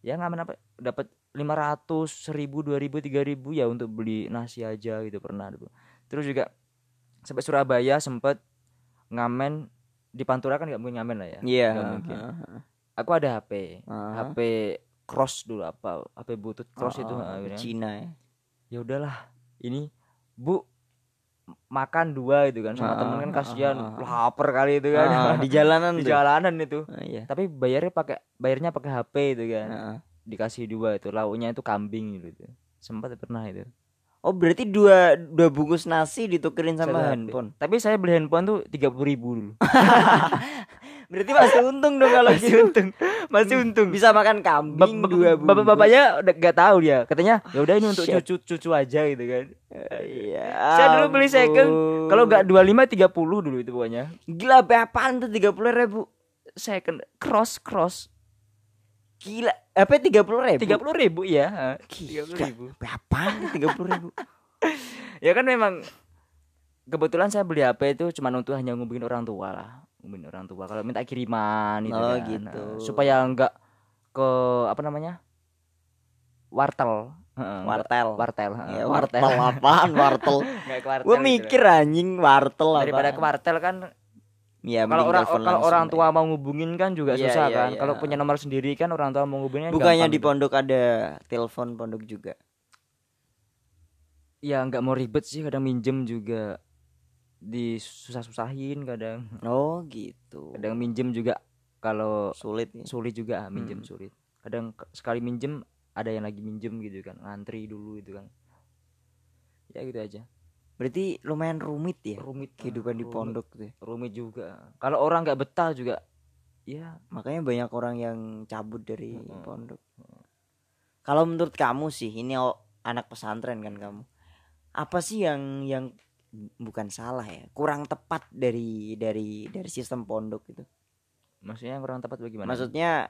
Ya ngamen apa? Dapat 500 1000 2000 3000 ya untuk beli nasi aja gitu pernah dulu terus juga sampai Surabaya sempet ngamen di Pantura kan nggak mungkin ngamen lah ya Iya. nggak mungkin heeh. aku ada HP Heeh. HP cross dulu apa HP butut cross itu Oh, heeh, gitu kan. Cina ya. ya udahlah ini bu makan dua itu kan sama Ah, temen kan kasihan ah, ah. lapar kali itu kan Ah, di jalanan (laughs) di tuh. jalanan itu iya. tapi bayarnya pakai bayarnya pakai HP itu kan Heeh. Dikasih dua itu lauknya itu kambing gitu itu. Sempat pernah itu. Oh berarti dua dua bungkus nasi ditukerin sama handphone. tapi saya beli handphone tuh tiga puluh ribu dulu. (laughs) Berarti masih untung dong kalau masih gitu. untung. Masih untung. Bisa makan kambing dua bungkus. bapak bapaknya udah nggak tahu dia. Katanya ya udah ini untuk Shit. cucu cucu aja gitu kan. Iya. saya dulu beli second. Kalau nggak dua lima tiga puluh dulu itu pokoknya. Gila berapaan tuh tiga puluh ribu? second. Cross cross Gila. Apa tiga puluh ribu? tiga puluh ribu ya tiga puluh ribu Berapaan tiga puluh ribu? (laughs) ya kan memang kebetulan saya beli HP itu cuma untuk hanya ngubungin orang tua lah ngubungin orang tua kalau minta kiriman itu Oh, kan. gitu. Nah, supaya enggak ke apa namanya wartel Wartel. wartel heeh, Ya, wartel apaan wartel? (laughs) Wartel Gue gitu mikir lah. anjing wartel apa? daripada ke wartel kan Ya, kalau orang kalau orang tua mau ngubungin kan juga Iya, susah iya, kan iya. kalau punya nomor sendiri kan orang tua mau ngubungin kan Bukannya di gitu. pondok ada telepon pondok juga. ya nggak mau ribet sih kadang minjem juga disusah-susahin kadang Oh gitu. kadang minjem juga kalau sulit ya. sulit juga ah, minjem Hmm. sulit kadang sekali minjem ada yang lagi minjem gitu kan ngantri dulu gitu kan ya gitu aja Berarti lumayan rumit ya rumit kehidupan di pondok tuh. ya. rumit juga kalau orang nggak betah juga ya Makanya banyak orang yang cabut dari Mm-mm. pondok. Kalau menurut kamu sih, ini anak pesantren kan kamu. Apa sih yang yang bukan salah ya, kurang tepat dari dari dari sistem pondok itu? maksudnya kurang tepat bagaimana Maksudnya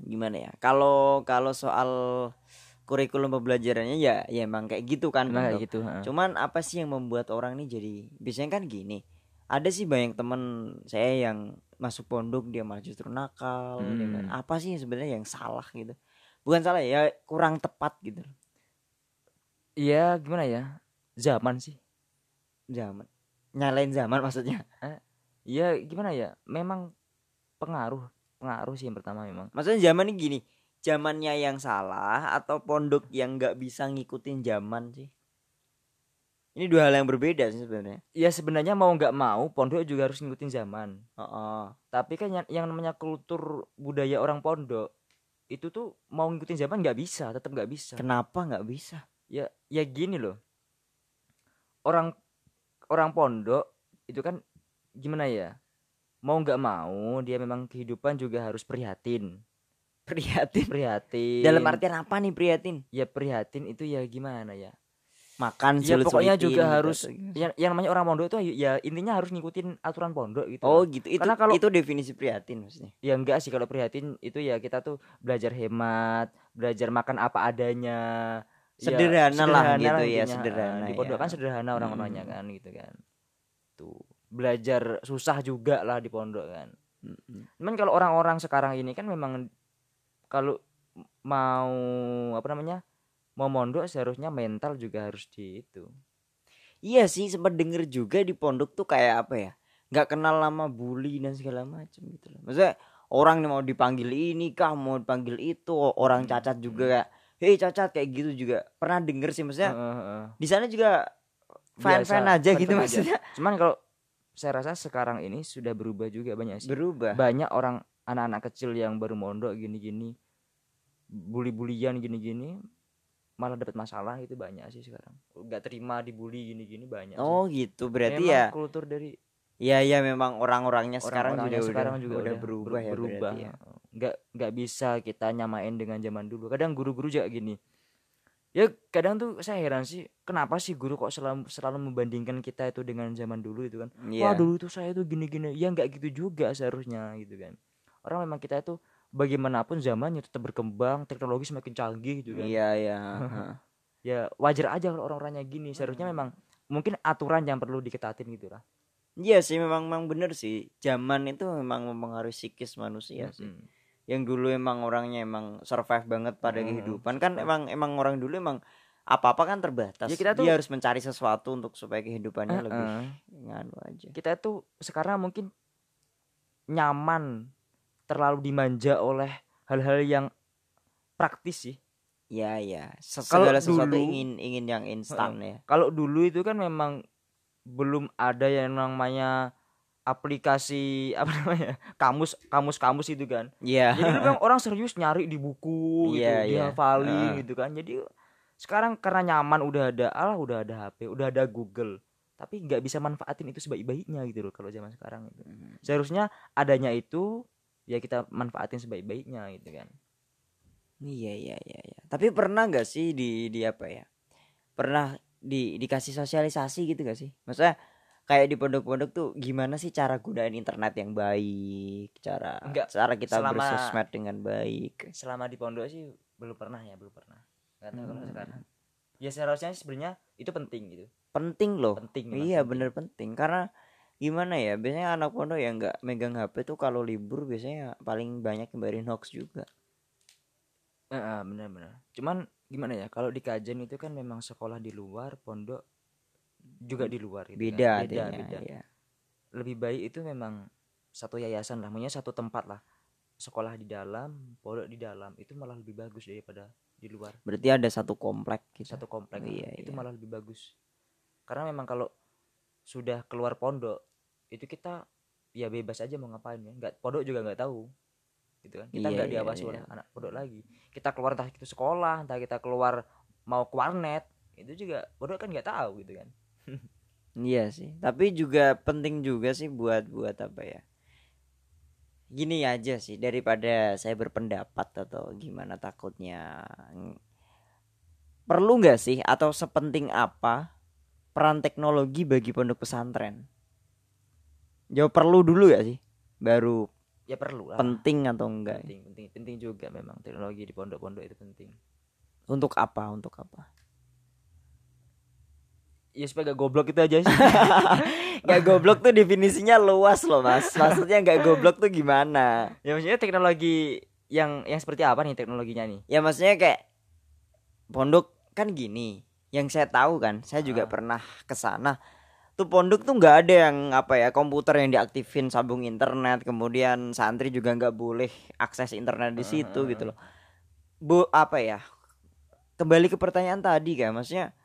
gimana ya? Kalau kalau soal kurikulum pembelajarannya ya ya emang kayak gitu kan. Emang kayak pondok. gitu ha. Cuman apa sih yang membuat orang ini jadi biasanya kan gini. Ada sih banyak teman saya yang masuk pondok dia malah justru nakal. dia Hmm. malah- apa sih sebenarnya yang salah gitu? Bukan salah ya, kurang tepat gitu. Iya gimana ya zaman sih Zaman. Nyalain zaman maksudnya. Iya gimana ya memang pengaruh pengaruh sih yang pertama memang Maksudnya zaman ini gini, zamannya yang salah atau pondok yang nggak bisa ngikutin zaman sih? Ini dua hal yang berbeda sih sebenarnya. ya sebenarnya mau nggak mau pondok juga harus ngikutin zaman Heeh. tapi kan yang, yang namanya kultur budaya orang pondok itu tuh mau ngikutin zaman nggak bisa tetap nggak bisa Kenapa nggak bisa? ya ya gini loh orang orang pondok itu kan gimana ya mau nggak mau dia memang kehidupan juga harus prihatin Prihatin. prihatin Dalam artian apa nih prihatin? ya prihatin itu ya gimana ya Makan ya pokoknya juga gitu harus atau gimana? yang, yang namanya orang pondok itu ya intinya harus ngikutin aturan pondok gitu Oh gitu. Itu Karena kalau- itu definisi prihatin maksudnya. ya enggak sih kalau prihatin itu ya kita tuh belajar hemat belajar makan apa adanya Ya, Sederhana lah gitu ya, intinya. sederhana di pondok ya. kan sederhana orang-orangnya Mm. kan gitu kan tuh belajar susah juga lah di pondok kan Mm-mm. cuman kalau orang-orang sekarang ini kan memang kalau mau apa namanya mau mondok seharusnya mental juga harus di itu Iya sih sempat denger juga di pondok tuh kayak apa ya? nggak kenal lama bully dan segala macam gitu loh. Maksudnya orang nih mau dipanggil ini kah, mau dipanggil itu, orang Hmm. cacat juga kayak, hei cacat kayak gitu juga. Pernah denger sih maksudnya Heeh, heeh. di sana juga fan fan aja gitu aja. maksudnya. cuman kalau saya rasa sekarang ini sudah berubah juga banyak sih Berubah. banyak orang anak-anak kecil yang baru mondok gini-gini bully-bulian gini-gini malah dapat masalah itu banyak sih sekarang nggak terima dibully gini-gini banyak sih. Oh gitu berarti Memang ya. kultur dari Iya ya memang orang-orangnya sekarang juga orang-orangnya udah, sekarang juga udah udah berubah ya berubah ya. nggak nggak bisa kita nyamain dengan zaman dulu kadang guru-guru juga gini ya kadang tuh saya heran sih kenapa sih guru kok selalu selalu membandingkan kita itu dengan zaman dulu itu kan Iya. wah dulu tuh saya tuh gini-gini ya nggak gitu juga seharusnya gitu kan orang memang kita itu bagaimanapun zamannya tetap berkembang teknologi semakin canggih gitu kan Iya iya. (laughs) ya wajar aja kalau orang-orangnya gini seharusnya memang mungkin aturan yang perlu diketatin gitu lah Iya sih memang memang bener sih. Zaman itu memang mempengaruhi psikis manusia sih. Mm-mm. Yang dulu emang orangnya emang survive banget pada Hmm, kehidupan kan emang emang orang dulu emang apa-apa kan terbatas. Ya, kita tuh- Dia harus mencari sesuatu untuk supaya kehidupannya lebih Heeh. nganu aja. kita tuh sekarang mungkin nyaman terlalu dimanja oleh hal-hal yang praktis sih Ya ya. Segala sesuatu dulu- ingin ingin yang instan ya. kalau dulu itu kan memang belum ada yang namanya aplikasi (laughs) apa namanya kamus kamus kamus itu kan Iya. jadi dulu memang orang serius nyari di buku gitu Iya, iya. dihafalin Heeh. gitu kan jadi sekarang karena nyaman udah ada Allah udah ada HP udah ada Google tapi nggak bisa manfaatin itu sebaik-baiknya gitu loh kalau zaman sekarang itu Hmm. seharusnya adanya itu ya kita manfaatin sebaik-baiknya gitu kan Iya iya iya iya. Tapi pernah nggak sih di di apa ya? Pernah di dikasih sosialisasi gitu gak sih? Maksudnya kayak di pondok-pondok tuh gimana sih cara gunain internet yang baik, cara Enggak, cara kita selama- bersosmed dengan baik. selama di pondok sih belum pernah ya belum pernah nggak tahu kalau Hmm. sekarang ya seharusnya sebenarnya itu penting gitu Penting loh. penting Iya penting. bener penting karena gimana ya biasanya anak pondok yang nggak megang HP tuh kalau libur biasanya paling banyak nyebarin hoax juga. Heeh, benar-benar cuman gimana ya kalau di kajen itu kan memang sekolah di luar pondok juga di luar gitu kan. Beda beda adanya, beda ya. lebih baik itu memang satu yayasan lah maksudnya satu tempat lah sekolah di dalam pondok di dalam itu malah lebih bagus daripada di luar Berarti ada satu komplek gitu. satu komplek lah. Iya, itu iya. malah lebih bagus karena memang kalau sudah keluar pondok itu kita ya bebas aja mau ngapain ya. Nggak pondok juga nggak tahu. Gitu kan. Kita Iya, nggak iya, diawasi iya. oleh anak pondok lagi. Kita keluar entah itu sekolah entah kita keluar mau ke warnet itu juga pondok kan nggak tahu gitu kan. (laughs) Iya sih, tapi juga penting juga sih buat buat apa ya? Gini aja sih daripada saya berpendapat atau gimana takutnya. Perlu nggak sih atau sepenting apa peran teknologi bagi pondok pesantren? Jawab perlu dulu ya sih, baru ya perlu lah penting atau enggak? penting penting penting juga memang teknologi di pondok-pondok itu penting Untuk apa? Untuk apa? ya supaya gak goblok itu aja sih (laughs) Gak goblok tuh definisinya luas loh mas. Maksudnya nggak goblok tuh gimana? ya maksudnya teknologi yang yang seperti apa nih teknologinya nih ya maksudnya kayak pondok kan gini yang saya tahu kan saya juga Ah. pernah ke sana tuh pondok tuh nggak ada yang apa ya komputer yang diaktifin sambung internet kemudian santri juga nggak boleh akses internet di situ Ah. gitu loh. Bu apa ya kembali ke pertanyaan tadi kan maksudnya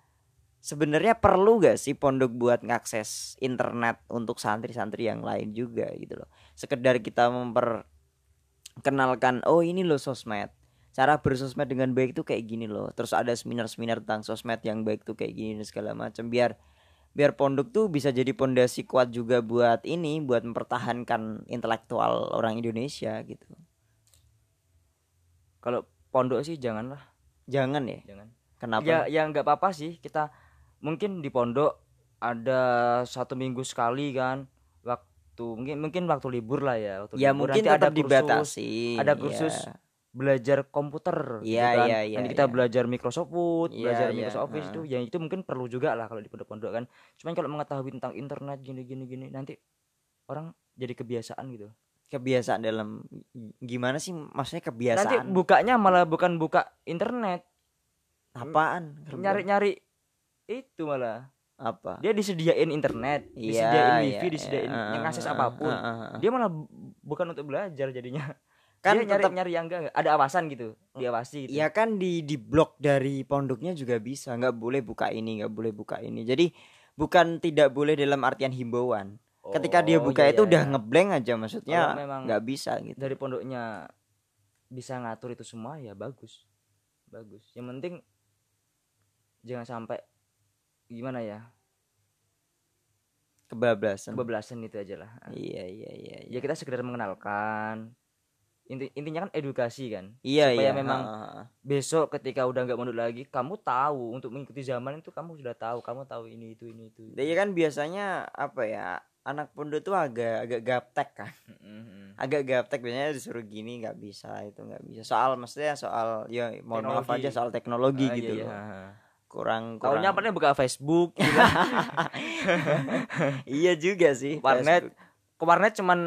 sebenarnya perlu gak sih pondok buat ngakses internet untuk santri-santri yang lain juga gitu loh? Sekedar kita memperkenalkan oh ini loh sosmed. Cara bersosmed dengan baik tuh kayak gini loh. Terus ada seminar-seminar tentang sosmed yang baik tuh kayak gini dan segala macam biar biar pondok tuh bisa jadi pondasi kuat juga buat ini buat mempertahankan intelektual orang Indonesia gitu. Kalau pondok sih janganlah jangan ya? Jangan. Kenapa? Ya ya nggak apa-apa sih. Kita mungkin di pondok ada satu minggu sekali kan. Waktu mungkin mungkin waktu libur lah ya waktu ya libur. mungkin Nanti tetap kursus. dibatasi ada ya. Belajar komputer gitu Iya, kan. iya, iya, nanti kita iya. belajar Microsoft Word Iya, belajar iya, Microsoft Office heeh. itu ya itu mungkin perlu juga lah kalau di pondok-pondok kan cuman kalau mengetahui tentang internet gini gini nanti orang jadi kebiasaan gitu kebiasaan dalam gimana sih maksudnya nanti kebiasaan bukanya malah bukan buka internet apaan nyari-nyari itu malah apa dia disediain internet Iya, disediain wifi iya. disediain Heeh, yang akses heeh, apa pun heeh, heeh. dia malah bu- bukan untuk belajar jadinya kan dia nyari tetap nyari yang enggak ada awasan gitu diawasi gitu. Ya kan di di blok dari pondoknya juga bisa. Nggak boleh buka ini nggak boleh buka ini. Jadi bukan tidak boleh dalam artian himbauan. Ketika dia Oh, buka iya, itu iya, udah iya. ngeblank aja maksudnya nggak bisa gitu. dari pondoknya bisa ngatur itu semua ya bagus. Bagus. Yang penting jangan sampai gimana ya? Kebablasan. Kebablasan itu aja lah. Iya iya iya iya. Ya kita sekedar mengenalkan Inti, intinya kan edukasi kan iya supaya iya memang heeh. besok ketika udah nggak mondok lagi kamu tahu untuk mengikuti zaman itu kamu sudah tahu kamu tahu ini itu ini itu Dia kan biasanya apa ya anak pondok tuh agak agak gaptek kan Mm-mm. agak gaptek biasanya disuruh gini nggak bisa itu nggak bisa soal maksudnya soal ya mohon maaf Teknologi. aja soal teknologi Ah, gitu iya, loh iya. kurang kurang apa buka Facebook, gitu. (laughs) iya juga sih warnet. Facebook. Ke warnet cuman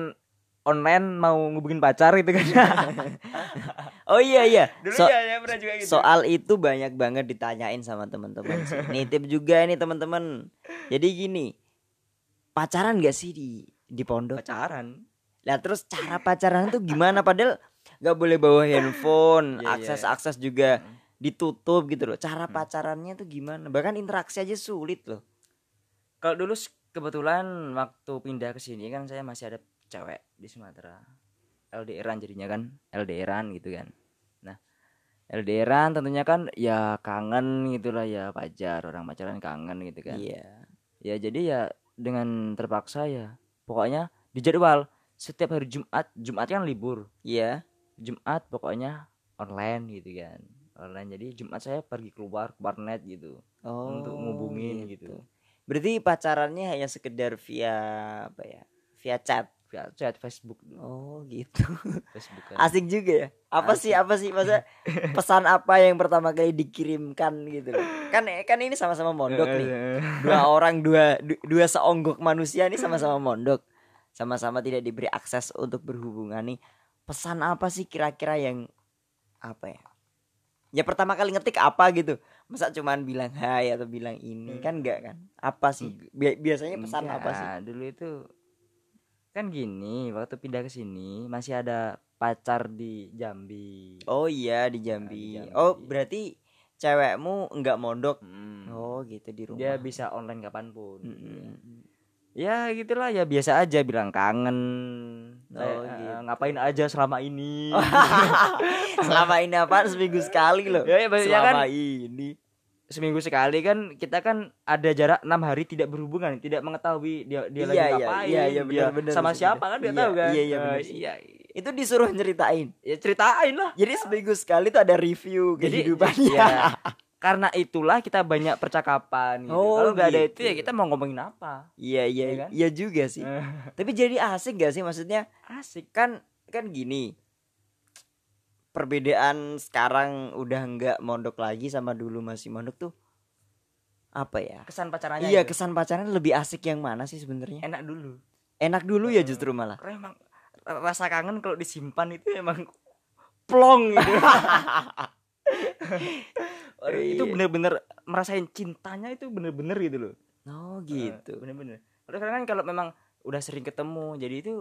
online mau ngubungin pacar gitu kan. (laughs) oh iya iya So- ya, ya pernah juga soal itu banyak banget ditanyain sama teman-teman. (laughs) Nitip juga ini teman-teman. Jadi gini, pacaran gak sih di di pondok? pacaran. Lah terus cara pacaran tuh gimana? Padahal nggak boleh bawa handphone, Iya, iya. akses akses juga Mm. ditutup gitu loh. Cara Hmm. pacarannya tuh gimana? Bahkan interaksi aja sulit loh. Kalau dulu kebetulan waktu pindah ke sini kan saya masih ada cewek di Sumatera. LDRan jadinya kan, LDRan gitu kan. Nah, LDRan tentunya kan ya kangen gitulah ya pacar, orang pacaran kangen gitu kan. Iya. Ya jadi ya dengan terpaksa ya pokoknya di jadwal setiap hari Jumat, Jumat kan libur. Iya. Jumat pokoknya online gitu kan. Online jadi Jumat saya pergi keluar ke warnet gitu Oh. untuk ngubungin gitu. Berarti pacarannya hanya sekedar via apa ya? Via chat. Via chat Facebook dulu. Oh, gitu. (laughs) Facebook kan. Asik juga ya. Apa sih apa sih masa (laughs) pesan apa yang pertama kali dikirimkan gitu loh. Kan kan ini sama-sama mondok nih. (laughs) Dua orang dua du- dua seonggok manusia nih sama-sama mondok. Sama-sama tidak diberi akses untuk berhubungan nih. Pesan apa sih kira-kira yang apa ya? Ya pertama kali ngetik apa gitu. Masa cuman bilang hai atau bilang ini kan enggak kan? Apa sih? Bi- biasanya pesan apa sih? Enggak, Dulu itu kan gini, waktu pindah ke sini masih ada pacar di Jambi. Oh iya di di Jambi. Jambi. Oh berarti cewekmu enggak mondok. Hmm. Oh gitu di rumah. Dia bisa online kapan pun. gitu ya. Ya gitulah ya biasa aja bilang kangen. Saya, Oh, eh, gitu. ngapain aja selama ini. (laughs) Selama ini apa seminggu sekali loh. Ya, ya, ya Selama kan. ini. Seminggu sekali kan kita kan ada jarak enam hari tidak berhubungan, tidak mengetahui dia dia Iya, lagi iya, ngapain, iya, iya, dia benar, benar sama sih, siapa kan dia Iya, tahu kan. iya, iya, Eh, sih. iya. Itu disuruh nyeritain. Ya ceritain lah. Jadi seminggu sekali tuh ada review Jadi kehidupannya. ya, karena itulah kita banyak percakapan gitu. Oh, Kalau nggak ada gitu. itu ya kita mau ngomongin apa? Iya iya Iya kan? iya juga sih. Tapi jadi asik gak sih maksudnya? Asik. Kan kan gini. Perbedaan sekarang udah nggak mondok lagi sama dulu masih mondok tuh apa ya? Kesan pacarannya Iya, itu. kesan pacaran lebih asik yang mana sih sebenarnya? enak dulu. Enak dulu ya justru malah. Karena emang rasa kangen kalau disimpan itu emang plong gitu. (laughs) Waduh, itu Iya. bener-bener merasain cintanya itu bener-bener gitu loh. Oh Eh, gitu. bener-bener. Kalau sekarang kan kalau memang udah sering ketemu, jadi itu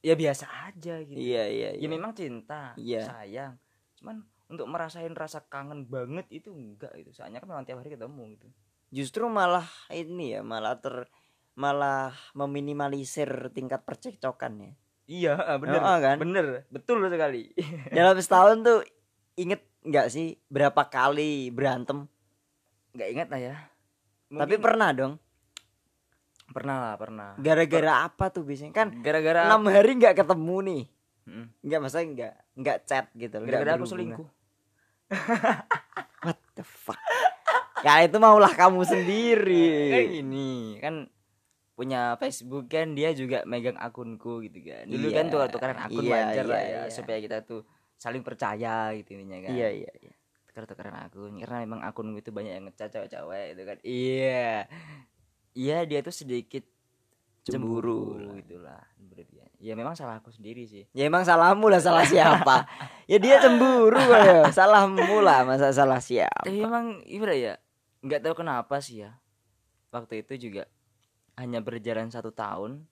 ya biasa aja gitu. Iya iya Ya iya. memang cinta, Iya. sayang. Cuman untuk merasain rasa kangen banget itu enggak gitu. Soalnya kan memang tiap hari ketemu gitu. Justru malah ini ya, malah ter malah meminimalisir tingkat percekcokan ya. Iya, (laughs) bener. Heeh, kan? Bener, betul sekali. (laughs) Dalam setahun tuh inget nggak sih berapa kali berantem? Enggak ingat lah ya. Tapi Mungkin pernah dong. Pernah lah, pernah. Gara-gara apa tuh biasanya? Kan Gara-gara enam hari nggak ketemu nih. Mm. Nggak maksudnya nggak nggak chat gitu. gara-gara aku selingkuh. (laughs) What the fuck? ya itu maulah kamu sendiri. (laughs) Kayak gini, kan punya Facebook kan dia juga megang akunku gitu kan. Dulu Iya, kan tuh tukaran akun iya, wajar lah iya, ya iya. supaya kita tuh saling percaya gitu intinya kan. Iya iya iya. tukar-tukaran akun karena memang akunku itu banyak yang ngecat cewek-cewek itu kan. Iya. Iya dia tuh sedikit Cemburu. cemburu gitulah berlebihan. Ya memang salah aku sendiri sih. Ya emang salahmu lah salah siapa? (laughs) ya dia cemburu ya. (laughs) Salahmu lah masa salah siapa? Tapi memang gimana ya? Nggak tahu kenapa sih ya. Waktu itu juga hanya berjalan satu tahun,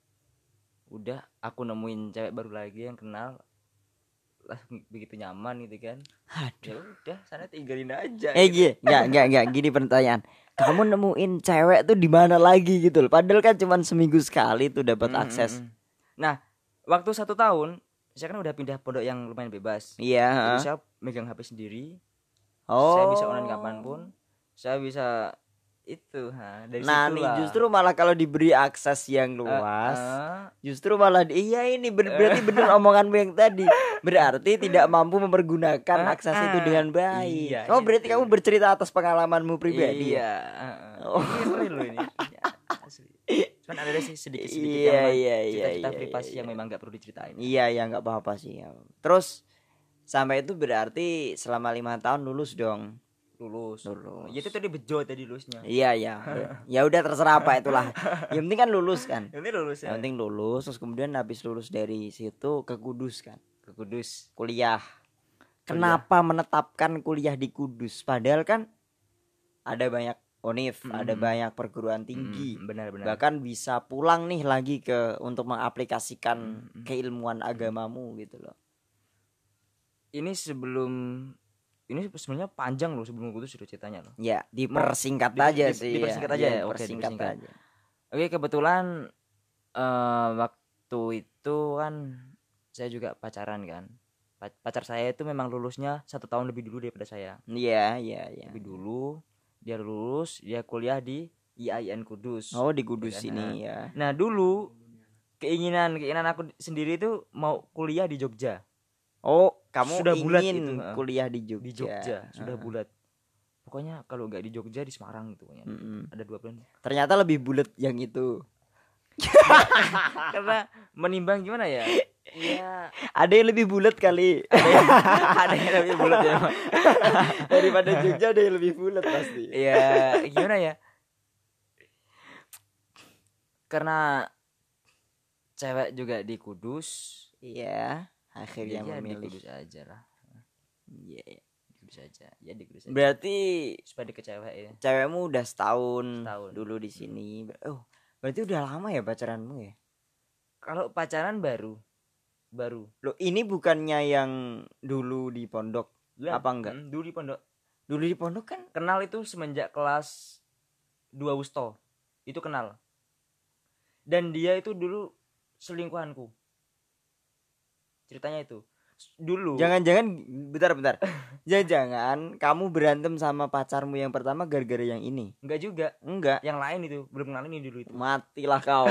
udah aku nemuin cewek baru lagi yang kenal lah begitu nyaman gitu kan. Ya udah sana tinggalin aja. Eh gitu. gini, enggak enggak enggak gini pertanyaan. Kamu nemuin cewek tuh di mana lagi gitu loh. Padahal kan cuma seminggu sekali tuh dapat Mm, mm, akses. Nah, waktu satu tahun saya kan udah pindah pondok yang lumayan bebas. Iya, Jadi heeh. saya megang HP sendiri, Oh. saya bisa online kapan pun, saya bisa itu, ha, dari Nah, nih lah. justru malah kalau diberi akses yang luas, eh, justru malah iya ini ber- berarti bener (laughs) omonganmu yang tadi. Berarti tidak mampu mempergunakan Eh, akses itu dengan baik. Iya, oh, berarti itu. kamu bercerita atas pengalamanmu pribadi ya? Iya. heeh. Oh. Ini real loh ini. Iya. Cuman ada sih sedikit-sedikit Iya, yang memang iya, iya, cerita-cerita iya, privasi iya. yang memang gak perlu diceritain. Iya, ya nggak apa-apa sih. ya. Terus sampai itu berarti selama lima tahun lulus dong. Lulus Lulus. ya itu tadi bejo tadi lulusnya Iya iya. (laughs) ya udah terserah apa itulah. Yang penting kan lulus kan. ini lulus ya Yang penting lulus terus kemudian habis lulus dari situ ke Kudus kan. ke Kudus Kuliah. Kenapa menetapkan kuliah di Kudus? Padahal kan ada banyak ONIF, Mm. ada banyak perguruan tinggi. Mm, benar benar Bahkan bisa pulang nih lagi ke untuk mengaplikasikan Mm. keilmuan agamamu gitu loh. ini sebelum ini sebenarnya panjang loh sebelum Kudus sudah ceritanya loh Ya, Mau- dipersingkat di- aja di- sih. dipersingkat ya. aja Iya, ya? Oke, dipersingkat aja. Oke kebetulan eh waktu itu kan saya juga pacaran kan. Pa- Pacar saya itu memang lulusnya satu tahun lebih dulu daripada saya. Iya, iya, iya. Lebih dulu dia lulus dia kuliah di IAIN Kudus. Oh, di Kudus Kan, ini ya. Nah dulu keinginan keinginan aku sendiri itu mau kuliah di Jogja Oh, kamu Sudah bulat ingin itu, heeh. kuliah di Jogja. di Jogja sudah bulat. Pokoknya kalau nggak di Jogja di Semarang gitu pokoknya. Mm-mm. Ada dua plan. Ternyata lebih bulat yang itu. (laughs) Karena menimbang gimana ya? Iya, Ada yang lebih bulat kali. ada yang (laughs) lebih bulat ya. (laughs) Daripada Jogja ada yang lebih bulat pasti. ya gimana ya karena cewek juga di Kudus Iya, akhirnya jadi ya di memilih. Kudus aja lah Iya, iya. di Kudus aja ya di Kudus aja Berarti supaya deket cewek ya cewekmu udah setahun, Setahun. dulu di sini. Oh, berarti udah lama ya pacaranmu ya? kalau pacaran baru baru Loh, ini bukannya yang dulu di pondok. Lah, Apa enggak? hmm, dulu di pondok Dulu di pondok kan kenal itu semenjak kelas 2 Wusto itu kenal dan dia itu dulu selingkuhanku ceritanya itu dulu Jangan-jangan bentar-bentar. (laughs) Jangan-jangan kamu berantem sama pacarmu yang pertama gara-gara yang ini. enggak juga Enggak. yang lain itu belum kenal ini dulu itu Matilah kau. (laughs)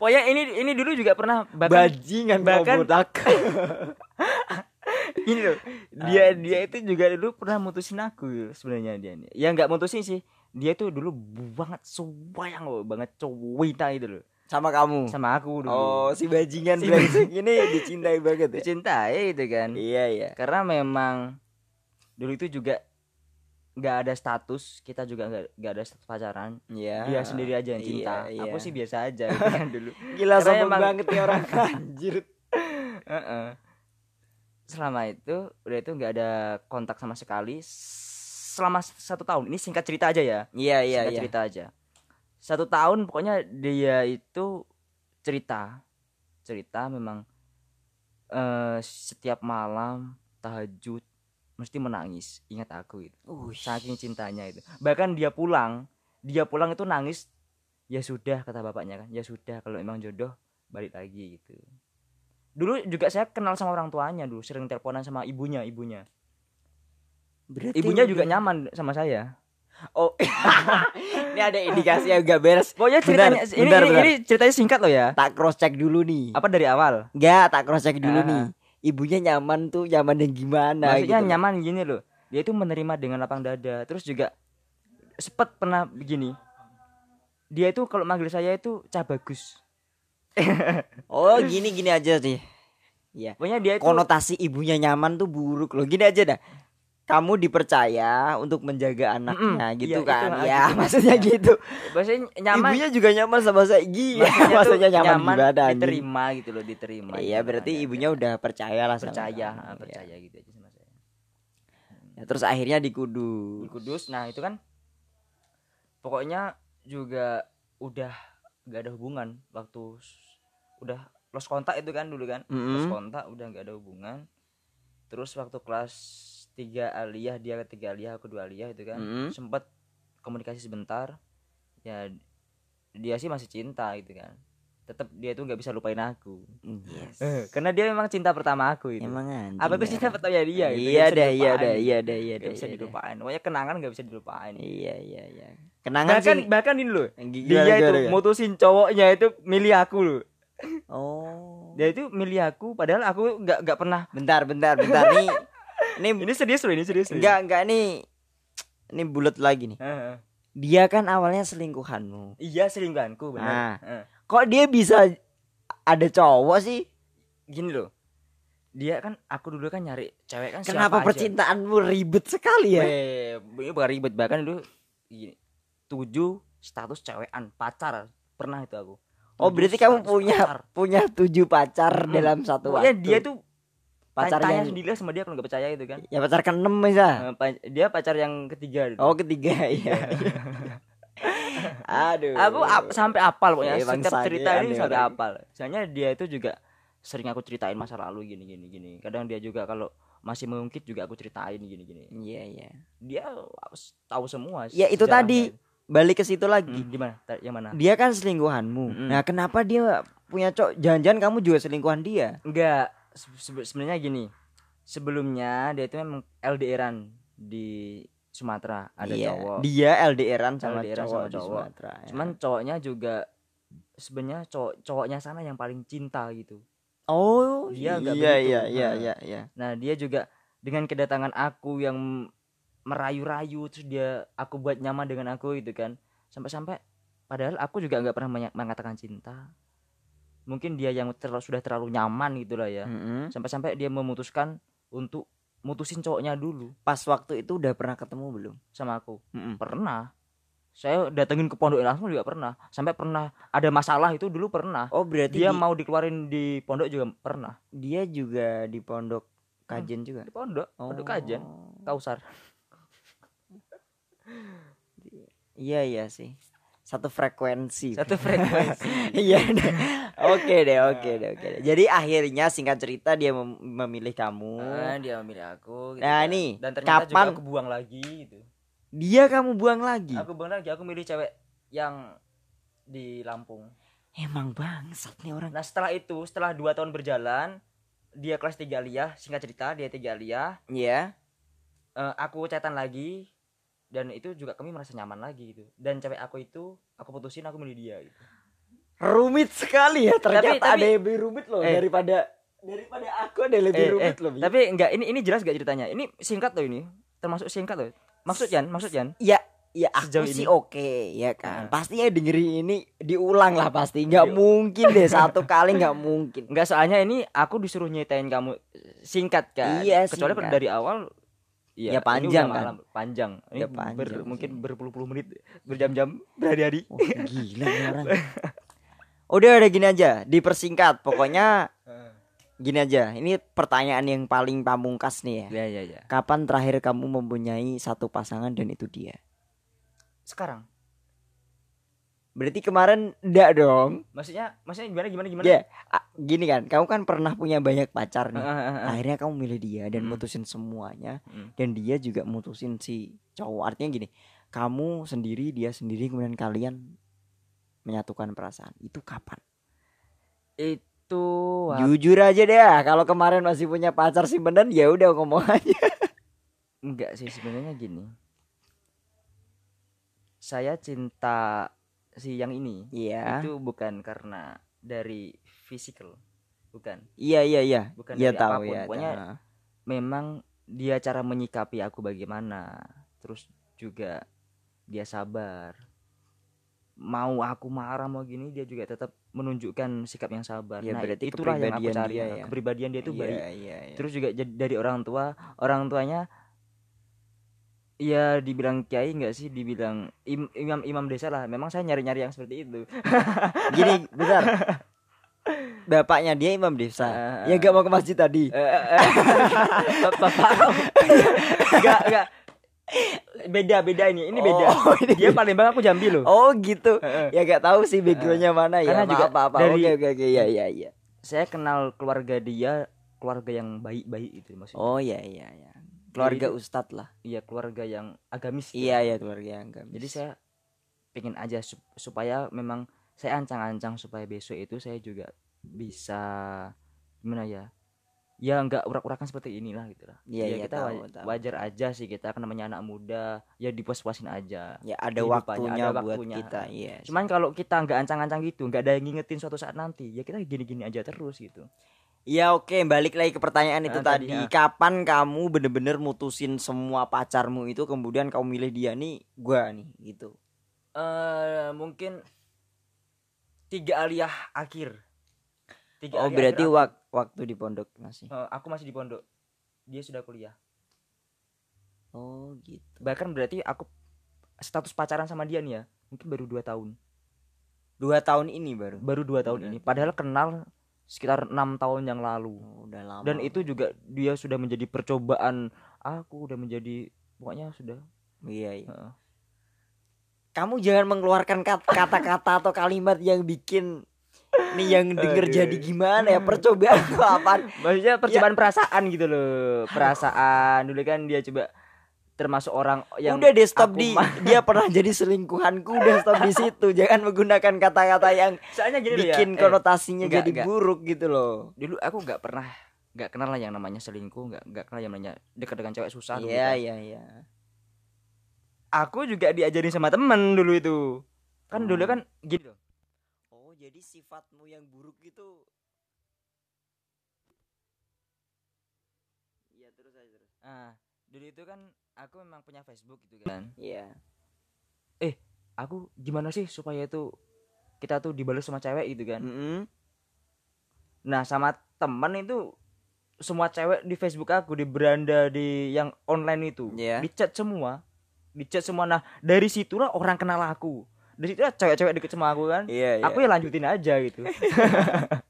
pokoknya ini ini dulu juga pernah bahkan Bajingan bahkan- botak. (laughs) ini loh dia dia itu juga dulu pernah mutusin aku sebenarnya dia ini ya nggak mutusin sih dia tuh dulu banget sayang loh banget cowita itu loh sama kamu. sama aku dulu Oh, si bajingan Si brengsek ini dicintai banget ya. dicintai itu kan Iya, iya. karena memang dulu itu juga nggak ada status kita juga nggak nggak ada status pacaran Iya. dia sendiri aja yang Iya, cinta iya. aku sih biasa aja (laughs) gitu kan dulu Gila sombong emang- banget nih orang (laughs) anjir. Heeh. selama itu udah itu nggak ada kontak sama sekali selama satu tahun ini singkat cerita aja ya Iya, iya, singkat iya. cerita aja satu tahun pokoknya dia itu cerita. Cerita memang eh setiap malam tahajud mesti menangis. Ingat aku itu. Ush. saking cintanya itu. Bahkan dia pulang dia pulang itu nangis. Ya sudah kata bapaknya kan. Ya sudah kalau emang jodoh balik lagi gitu. Dulu juga saya kenal sama orang tuanya dulu. Sering teleponan sama ibunya ibunya. Berarti ibunya juga nyaman sama saya. Oh. (laughs) ini ada indikasi yang gak beres. pokoknya Bentar, ceritanya ini, bentar, ini, bentar. ini ceritanya singkat loh ya Tak cross check dulu nih. apa dari awal Enggak, tak cross check dulu Ah. nih. Ibunya nyaman tuh, nyaman yang gimana maksudnya gitu. nyaman gini loh dia itu menerima dengan lapang dada terus juga sepet pernah begini dia itu kalau manggil saya itu cah bagus (laughs) Oh, gini gini aja sih. Iya. pokoknya dia itu Konotasi ibunya nyaman tuh buruk loh. Gini aja dah. Kamu dipercaya untuk menjaga anaknya Mm-mm, gitu iya, kan. itu, ya, gitu, maksudnya maksudnya. gitu. maksudnya nyaman Ibunya juga nyaman sama saya. Gila, maksudnya, maksudnya nyaman, gimana anjing? diterima gitu loh diterima Iya, gitu, berarti makanya. ibunya udah percaya lah sama percaya kamu, ah, ya. percaya gitu aja sama saya Ya, terus akhirnya di di Kudus. Kudus nah itu kan pokoknya juga udah gak ada hubungan waktu udah lost kontak itu kan dulu kan lost Mm-mm. kontak udah nggak ada hubungan terus waktu kelas tiga aliyah dia ketiga aliyah aku dua aliyah itu kan Mm-mm. sempat komunikasi sebentar ya dia sih masih cinta gitu kan tetap dia tuh nggak bisa lupain aku Yes. karena dia memang cinta pertama aku itu Emang anjing. apa itu ya. cinta pertama dia gitu, Iya dah, iya gitu. iya dah, iya dah. bisa iya dilupain pokoknya kenangan nggak bisa dilupain Iya, iya, iya. Kenangan bahkan sih. bahkan ini loh dia gimana, itu gimana? mutusin cowoknya itu milih aku loh Oh. dia itu milih aku padahal aku nggak nggak pernah Bentar, bentar, bentar nih. (laughs) Nih ini serius loh ini serius enggak enggak nih. Ini bulat lagi nih. Dia kan awalnya selingkuhanmu. iya selingkuhanku benar Ah. Heeh. Kok dia bisa ada cowok sih? gini loh dia kan aku dulu kan nyari cewek kan Kenapa siapa aja. percintaanmu ribet sekali ya? Ini bukan ribet bahkan dulu gini, tujuh status cewekan pacar pernah itu aku. Oh, berarti kamu punya pacar. punya tujuh pacar Mm-mm. dalam satu Pokoknya waktu. dia tuh pacar tanya yang sendiri sama dia kalau nggak percaya itu kan. ya pacar keenam bisa. Eh, dia pacar yang ketiga dulu. Oh ketiga (laughs) iya. (laughs) Aduh. aku ap- sampai apal pokoknya Ya, setiap cerita ini aneh sampai orang. apal. Soalnya dia itu juga sering aku ceritain masa lalu gini gini gini. Kadang dia juga kalau masih mengungkit juga aku ceritain gini gini. Iya iya. Dia tahu semua. Ya, itu tadi. sejarahnya. Balik ke situ lagi. Hmm, gimana? Yang mana? Dia kan selingkuhanmu. Mm-mm. Nah kenapa dia punya cowok? Jangan-jangan kamu juga selingkuhan dia? Enggak, sebenarnya gini. Sebelumnya dia itu memang LDRan di Sumatera, ada Iya. cowok. Dia LDRan sama LDRan cowok, sama di cowok. Sumatera. ya. Cuman cowoknya juga sebenarnya cowok cowoknya sana yang paling cinta gitu. oh dia iya nggak iya begitu. iya iya Nah. iya iya. Nah, dia juga dengan kedatangan aku yang merayu-rayu terus dia aku buat nyaman dengan aku gitu kan. Sampai-sampai padahal aku juga nggak pernah mengatakan cinta. Mungkin dia yang terlalu sudah terlalu nyaman gitu lah ya. Sampai-sampai dia memutuskan untuk mutusin cowoknya dulu Pas waktu itu udah pernah ketemu belum? sama aku. Mm-mm. Pernah. Saya datengin ke pondok langsung juga pernah. Sampai pernah ada masalah itu dulu pernah. Oh berarti Dia di- mau dikeluarin di pondok juga pernah. dia juga di pondok kajen juga. Di pondok, pondok kajian, Oh. kausar. Iya iya sih. Satu frekuensi. Satu frekuensi. (laughs) Iya deh. Oke deh, oke deh, oke deh. Jadi akhirnya singkat cerita dia mem- memilih kamu. Ah, dia memilih aku gitu Nah, kan. nih, dan ternyata kapan- juga aku buang lagi gitu. Dia kamu buang lagi. Aku buang lagi, aku milih cewek yang di Lampung. Emang bangsat nih orang. Nah, setelah itu, setelah dua tahun berjalan, dia kelas 3 aliyah, singkat cerita dia 3 aliyah, Iya. eh, aku catatan lagi dan itu juga kami merasa nyaman lagi gitu. Dan cewek aku itu aku putusin aku milih dia gitu. Rumit sekali ya ternyata tapi- ada yang lebih rumit loh Eh. daripada daripada aku ada yang lebih Eh, rumit eh, loh. Tapi enggak ini ini jelas gak ceritanya? Ini singkat loh ini. Termasuk singkat loh. Maksud Jan, maksud Jan. Ya, ya aku Sejauh sih oke ya kan. Nah. Pastinya dengerin ini diulang lah pasti. Nggak Iya. mungkin deh satu (laughs) kali nggak mungkin. Enggak soalnya ini aku disuruh nyetain kamu singkat kan. Iya, Kecuali singkat. dari awal Ya, ini panjang kan. malam, panjang. Ini Ya, panjang ber- sih. mungkin berpuluh-puluh menit, berjam-jam, berhari-hari. Wah, gila nih orang. Udah udah gini aja, dipersingkat. Pokoknya (laughs) gini aja. Ini pertanyaan yang paling pamungkas nih ya. Ya ya ya. Kapan terakhir kamu mempunyai satu pasangan dan itu dia? Sekarang Berarti kemarin enggak dong. maksudnya maksudnya gimana gimana gimana? Ya, ah, gini kan. Kamu kan pernah punya banyak pacar nih. Ah, ah, ah. Akhirnya kamu milih dia dan Hmm. mutusin semuanya Hmm. dan dia juga mutusin si cowok. Artinya gini, kamu sendiri, dia sendiri kemudian kalian menyatukan perasaan. Itu kapan? Itu wak- Jujur aja deh, kalau kemarin masih punya pacar simpenan ya udah ngomong aja. enggak sih sebenarnya gini. Saya cinta si yang ini Iya. itu bukan karena dari physical. Bukan. Iya iya iya. Bukan Iya dari tahu apa pun. ya. Pokoknya tahu. memang dia cara menyikapi aku bagaimana terus juga dia sabar mau aku marah mau gini dia juga tetap menunjukkan sikap yang sabar Ya, nah berarti itulah yang aku cari dia ya. ya. kepribadian dia itu Iya, baik iya, iya. terus juga dari orang tua orang tuanya ya dibilang kiai nggak sih dibilang im- imam imam desa lah memang saya nyari nyari yang seperti itu (laughs) Gini, bentar. Bapaknya dia imam desa. Eh, ya gak mau ke masjid tadi. (laughs) bapak nggak nggak beda beda ini ini beda Oh, (laughs) ini dia Palembang aku Jambi loh Oh gitu. Heeh. Ya gak tahu sih backgroundnya mana ya. Karena juga apa apa. dari- Oke oke oke. Iya iya iya. saya kenal keluarga dia keluarga yang baik-baik itu maksudnya Oh iya iya iya. Keluarga Jadi- ustadz lah. iya keluarga yang agamis. Iya iya keluarga yang gamis. jadi saya pengen aja sup- supaya memang saya ancang-ancang supaya besok itu saya juga bisa gimana ya ya nggak urak-urakan seperti inilah gitu lah Iya, Ya, iya, kita tahu, wa- tahu. wajar aja sih kita kan namanya anak muda ya dipuas-puasin aja ya ada waktunya ada buat waktunya. kita. Iya. cuman kalau kita nggak ancang-ancang gitu nggak ada yang ngingetin suatu saat nanti ya kita gini-gini aja terus gitu Ya oke balik lagi ke pertanyaan itu Nah, tadi, ya. Kapan kamu bener-bener mutusin semua pacarmu itu kemudian kamu milih dia nih gua nih gitu. eh mungkin tiga aliyah akhir tiga Oh aliyah berarti akhir wak- waktu di pondok masih. eh, aku masih di pondok dia sudah kuliah Oh gitu. bahkan berarti aku status pacaran sama dia nih ya mungkin baru dua tahun Dua tahun ini baru. baru dua tahun Udah. ini padahal kenal sekitar enam tahun yang lalu Oh, udah lama. dan itu juga dia sudah menjadi percobaan aku udah menjadi pokoknya sudah Iya, iya. Heeh. Kamu jangan mengeluarkan kat- kata-kata atau kalimat yang bikin nih yang denger Aduh. jadi gimana ya percobaan (laughs) apaan? maksudnya percobaan perasaan gitu loh perasaan dulu kan dia coba termasuk orang yang udah deh stop di (laughs) dia pernah jadi selingkuhanku udah stop di situ. (laughs) Jangan menggunakan kata-kata yang soalnya gini ya bikin eh, konotasinya enggak, jadi enggak. buruk gitu loh. Dulu aku nggak pernah nggak kenal lah yang namanya selingkuh nggak nggak kenal yang namanya dekat dengan cewek susah dulu iya kan. iya iya. Aku juga diajarin sama temen dulu itu. Kan dulu Hmm. kan gini loh. Oh jadi sifatmu yang buruk itu iya terus aja terus. Nah dulu itu kan aku memang punya Facebook gitu kan. Iya. Aku gimana sih supaya itu kita tuh dibalas sama cewek gitu kan? Mm-mm. nah sama temen itu semua cewek di Facebook aku di beranda di yang online itu Iya. dicat semua. Dicat semua. Nah dari situlah orang kenal aku. Dari situlah cewek-cewek deket sama aku kan. Iya iya. Aku ya lanjutin aja gitu.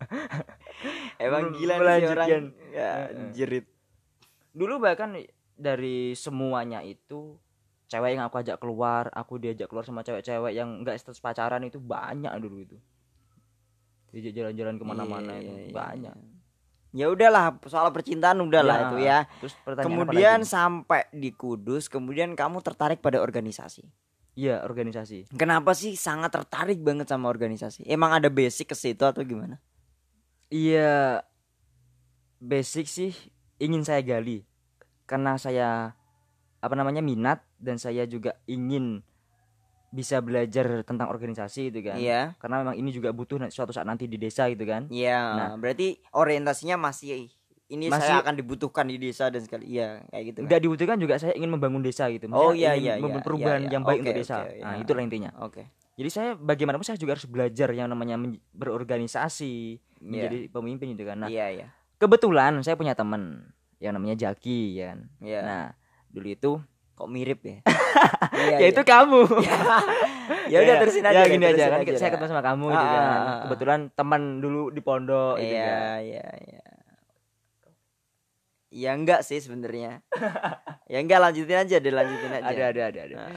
(laughs) Emang gila nih si orang. Ya jerit. Dulu bahkan dari semuanya itu cewek yang aku ajak keluar aku diajak keluar sama cewek-cewek yang enggak status pacaran itu banyak dulu itu. Diajak jalan-jalan ke mana-mana Iya, itu iya, iya, banyak. Ya udahlah soal percintaan udahlah Ya, itu ya. terus kemudian sampai di Kudus kemudian kamu tertarik pada organisasi? Iya organisasi. Kenapa sih sangat tertarik banget sama organisasi? Emang ada basic ke situ atau gimana? Iya basic sih ingin saya gali karena saya apa namanya minat dan saya juga ingin bisa belajar tentang organisasi itu kan iya karena memang ini juga butuh suatu saat nanti di desa gitu kan iya Nah. berarti orientasinya masih ini Masih- saya akan dibutuhkan di desa dan sekali iya kayak gitu kan? nggak dibutuhkan juga saya ingin membangun desa gitu Oh, Maksudnya iya, ingin iya, iya, membangun perubahan iya, iya. yang baik Oke, untuk desa oke, nah iya. itulah intinya oke jadi saya bagaimanapun saya juga harus belajar yang namanya berorganisasi Iya. menjadi pemimpin gitu kan nah iya iya kebetulan saya punya teman yang namanya Jaki ya kan? Iya. Nah dulu itu kok mirip ya? (laughs) Iya, ya itu kamu. (laughs) (laughs) Ya udah terusin aja ya gini aja kan aja saya ketemu sama kamu Ah, gitu kan. ah, ah, ah. kebetulan teman dulu di pondok gitu iya kan. iya iya. Ya enggak sih sebenarnya. Ya enggak lanjutin aja deh lanjutin aja. Ada ada ada ada. Ah.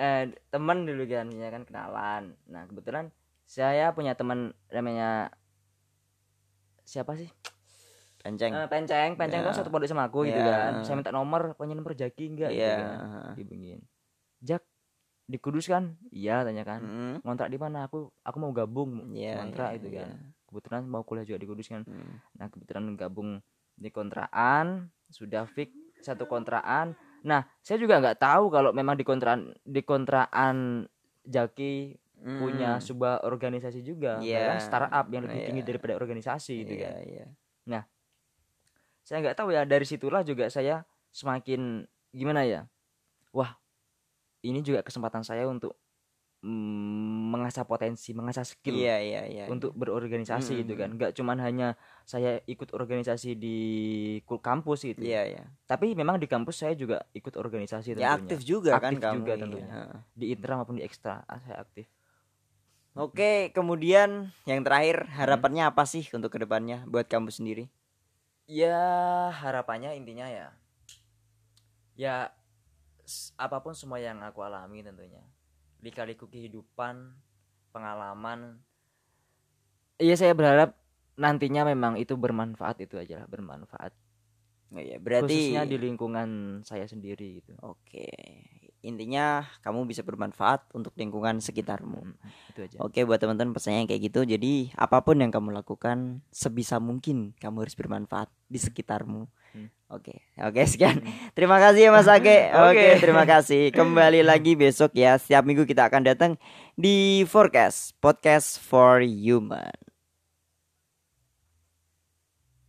eh, teman dulu kan ya kan kenalan. Nah kebetulan saya punya teman namanya siapa sih penceng. Eh, penceng. Penceng Ya. kan satu pondok sama aku gitu Ya. kan. Saya minta nomor punya nomor jaki enggak gitu iya kan. Jak di kudus kan iya tanya kan. Mm. ngontrak di mana? Aku aku mau gabung. Iya, ngontrak iya, itu kan. Iya. kebetulan mau kuliah juga di kudus kan Mm. nah kebetulan gabung di kontraan sudah fix satu kontraan. Nah saya juga nggak tahu kalau memang di kontraan di kontraan jaki punya Mm. sebuah organisasi juga. Iya. bahkan startup yang lebih Iya. tinggi daripada organisasi gitu iya kan. iya saya nggak tahu ya dari situlah juga saya semakin gimana ya wah ini juga kesempatan saya untuk mm, mengasah potensi mengasah skill iya iya iya untuk berorganisasi Mm, gitu mm, kan nggak cuman hanya saya ikut organisasi di kampus gitu iya iya tapi memang di kampus saya juga ikut organisasi ya tentunya. aktif juga kan Aktif kamu juga iya. tentunya. Heeh. di intra maupun di ekstra ah, saya aktif Oke, kemudian yang terakhir harapannya apa sih untuk ke depannya buat kamu sendiri? Ya harapannya intinya ya. Ya apa pun semua yang aku alami tentunya. Lika-liku kehidupan pengalaman iya saya berharap nantinya memang itu bermanfaat itu aja lah bermanfaat. Oh, iya, berarti khususnya di lingkungan saya sendiri gitu. Oke, intinya kamu bisa bermanfaat untuk lingkungan sekitarmu. Hmm, itu aja Oke, buat teman-teman pesannya kayak gitu. Jadi apa pun yang kamu lakukan sebisa mungkin kamu harus bermanfaat di sekitarmu. Hmm. Oke, oke (laughs) sekian. Terima kasih ya Mas (laughs) Age. Oke, Oke. terima kasih. Kembali (laughs) lagi besok ya. Setiap minggu kita akan datang di Forecast Podcast for Human.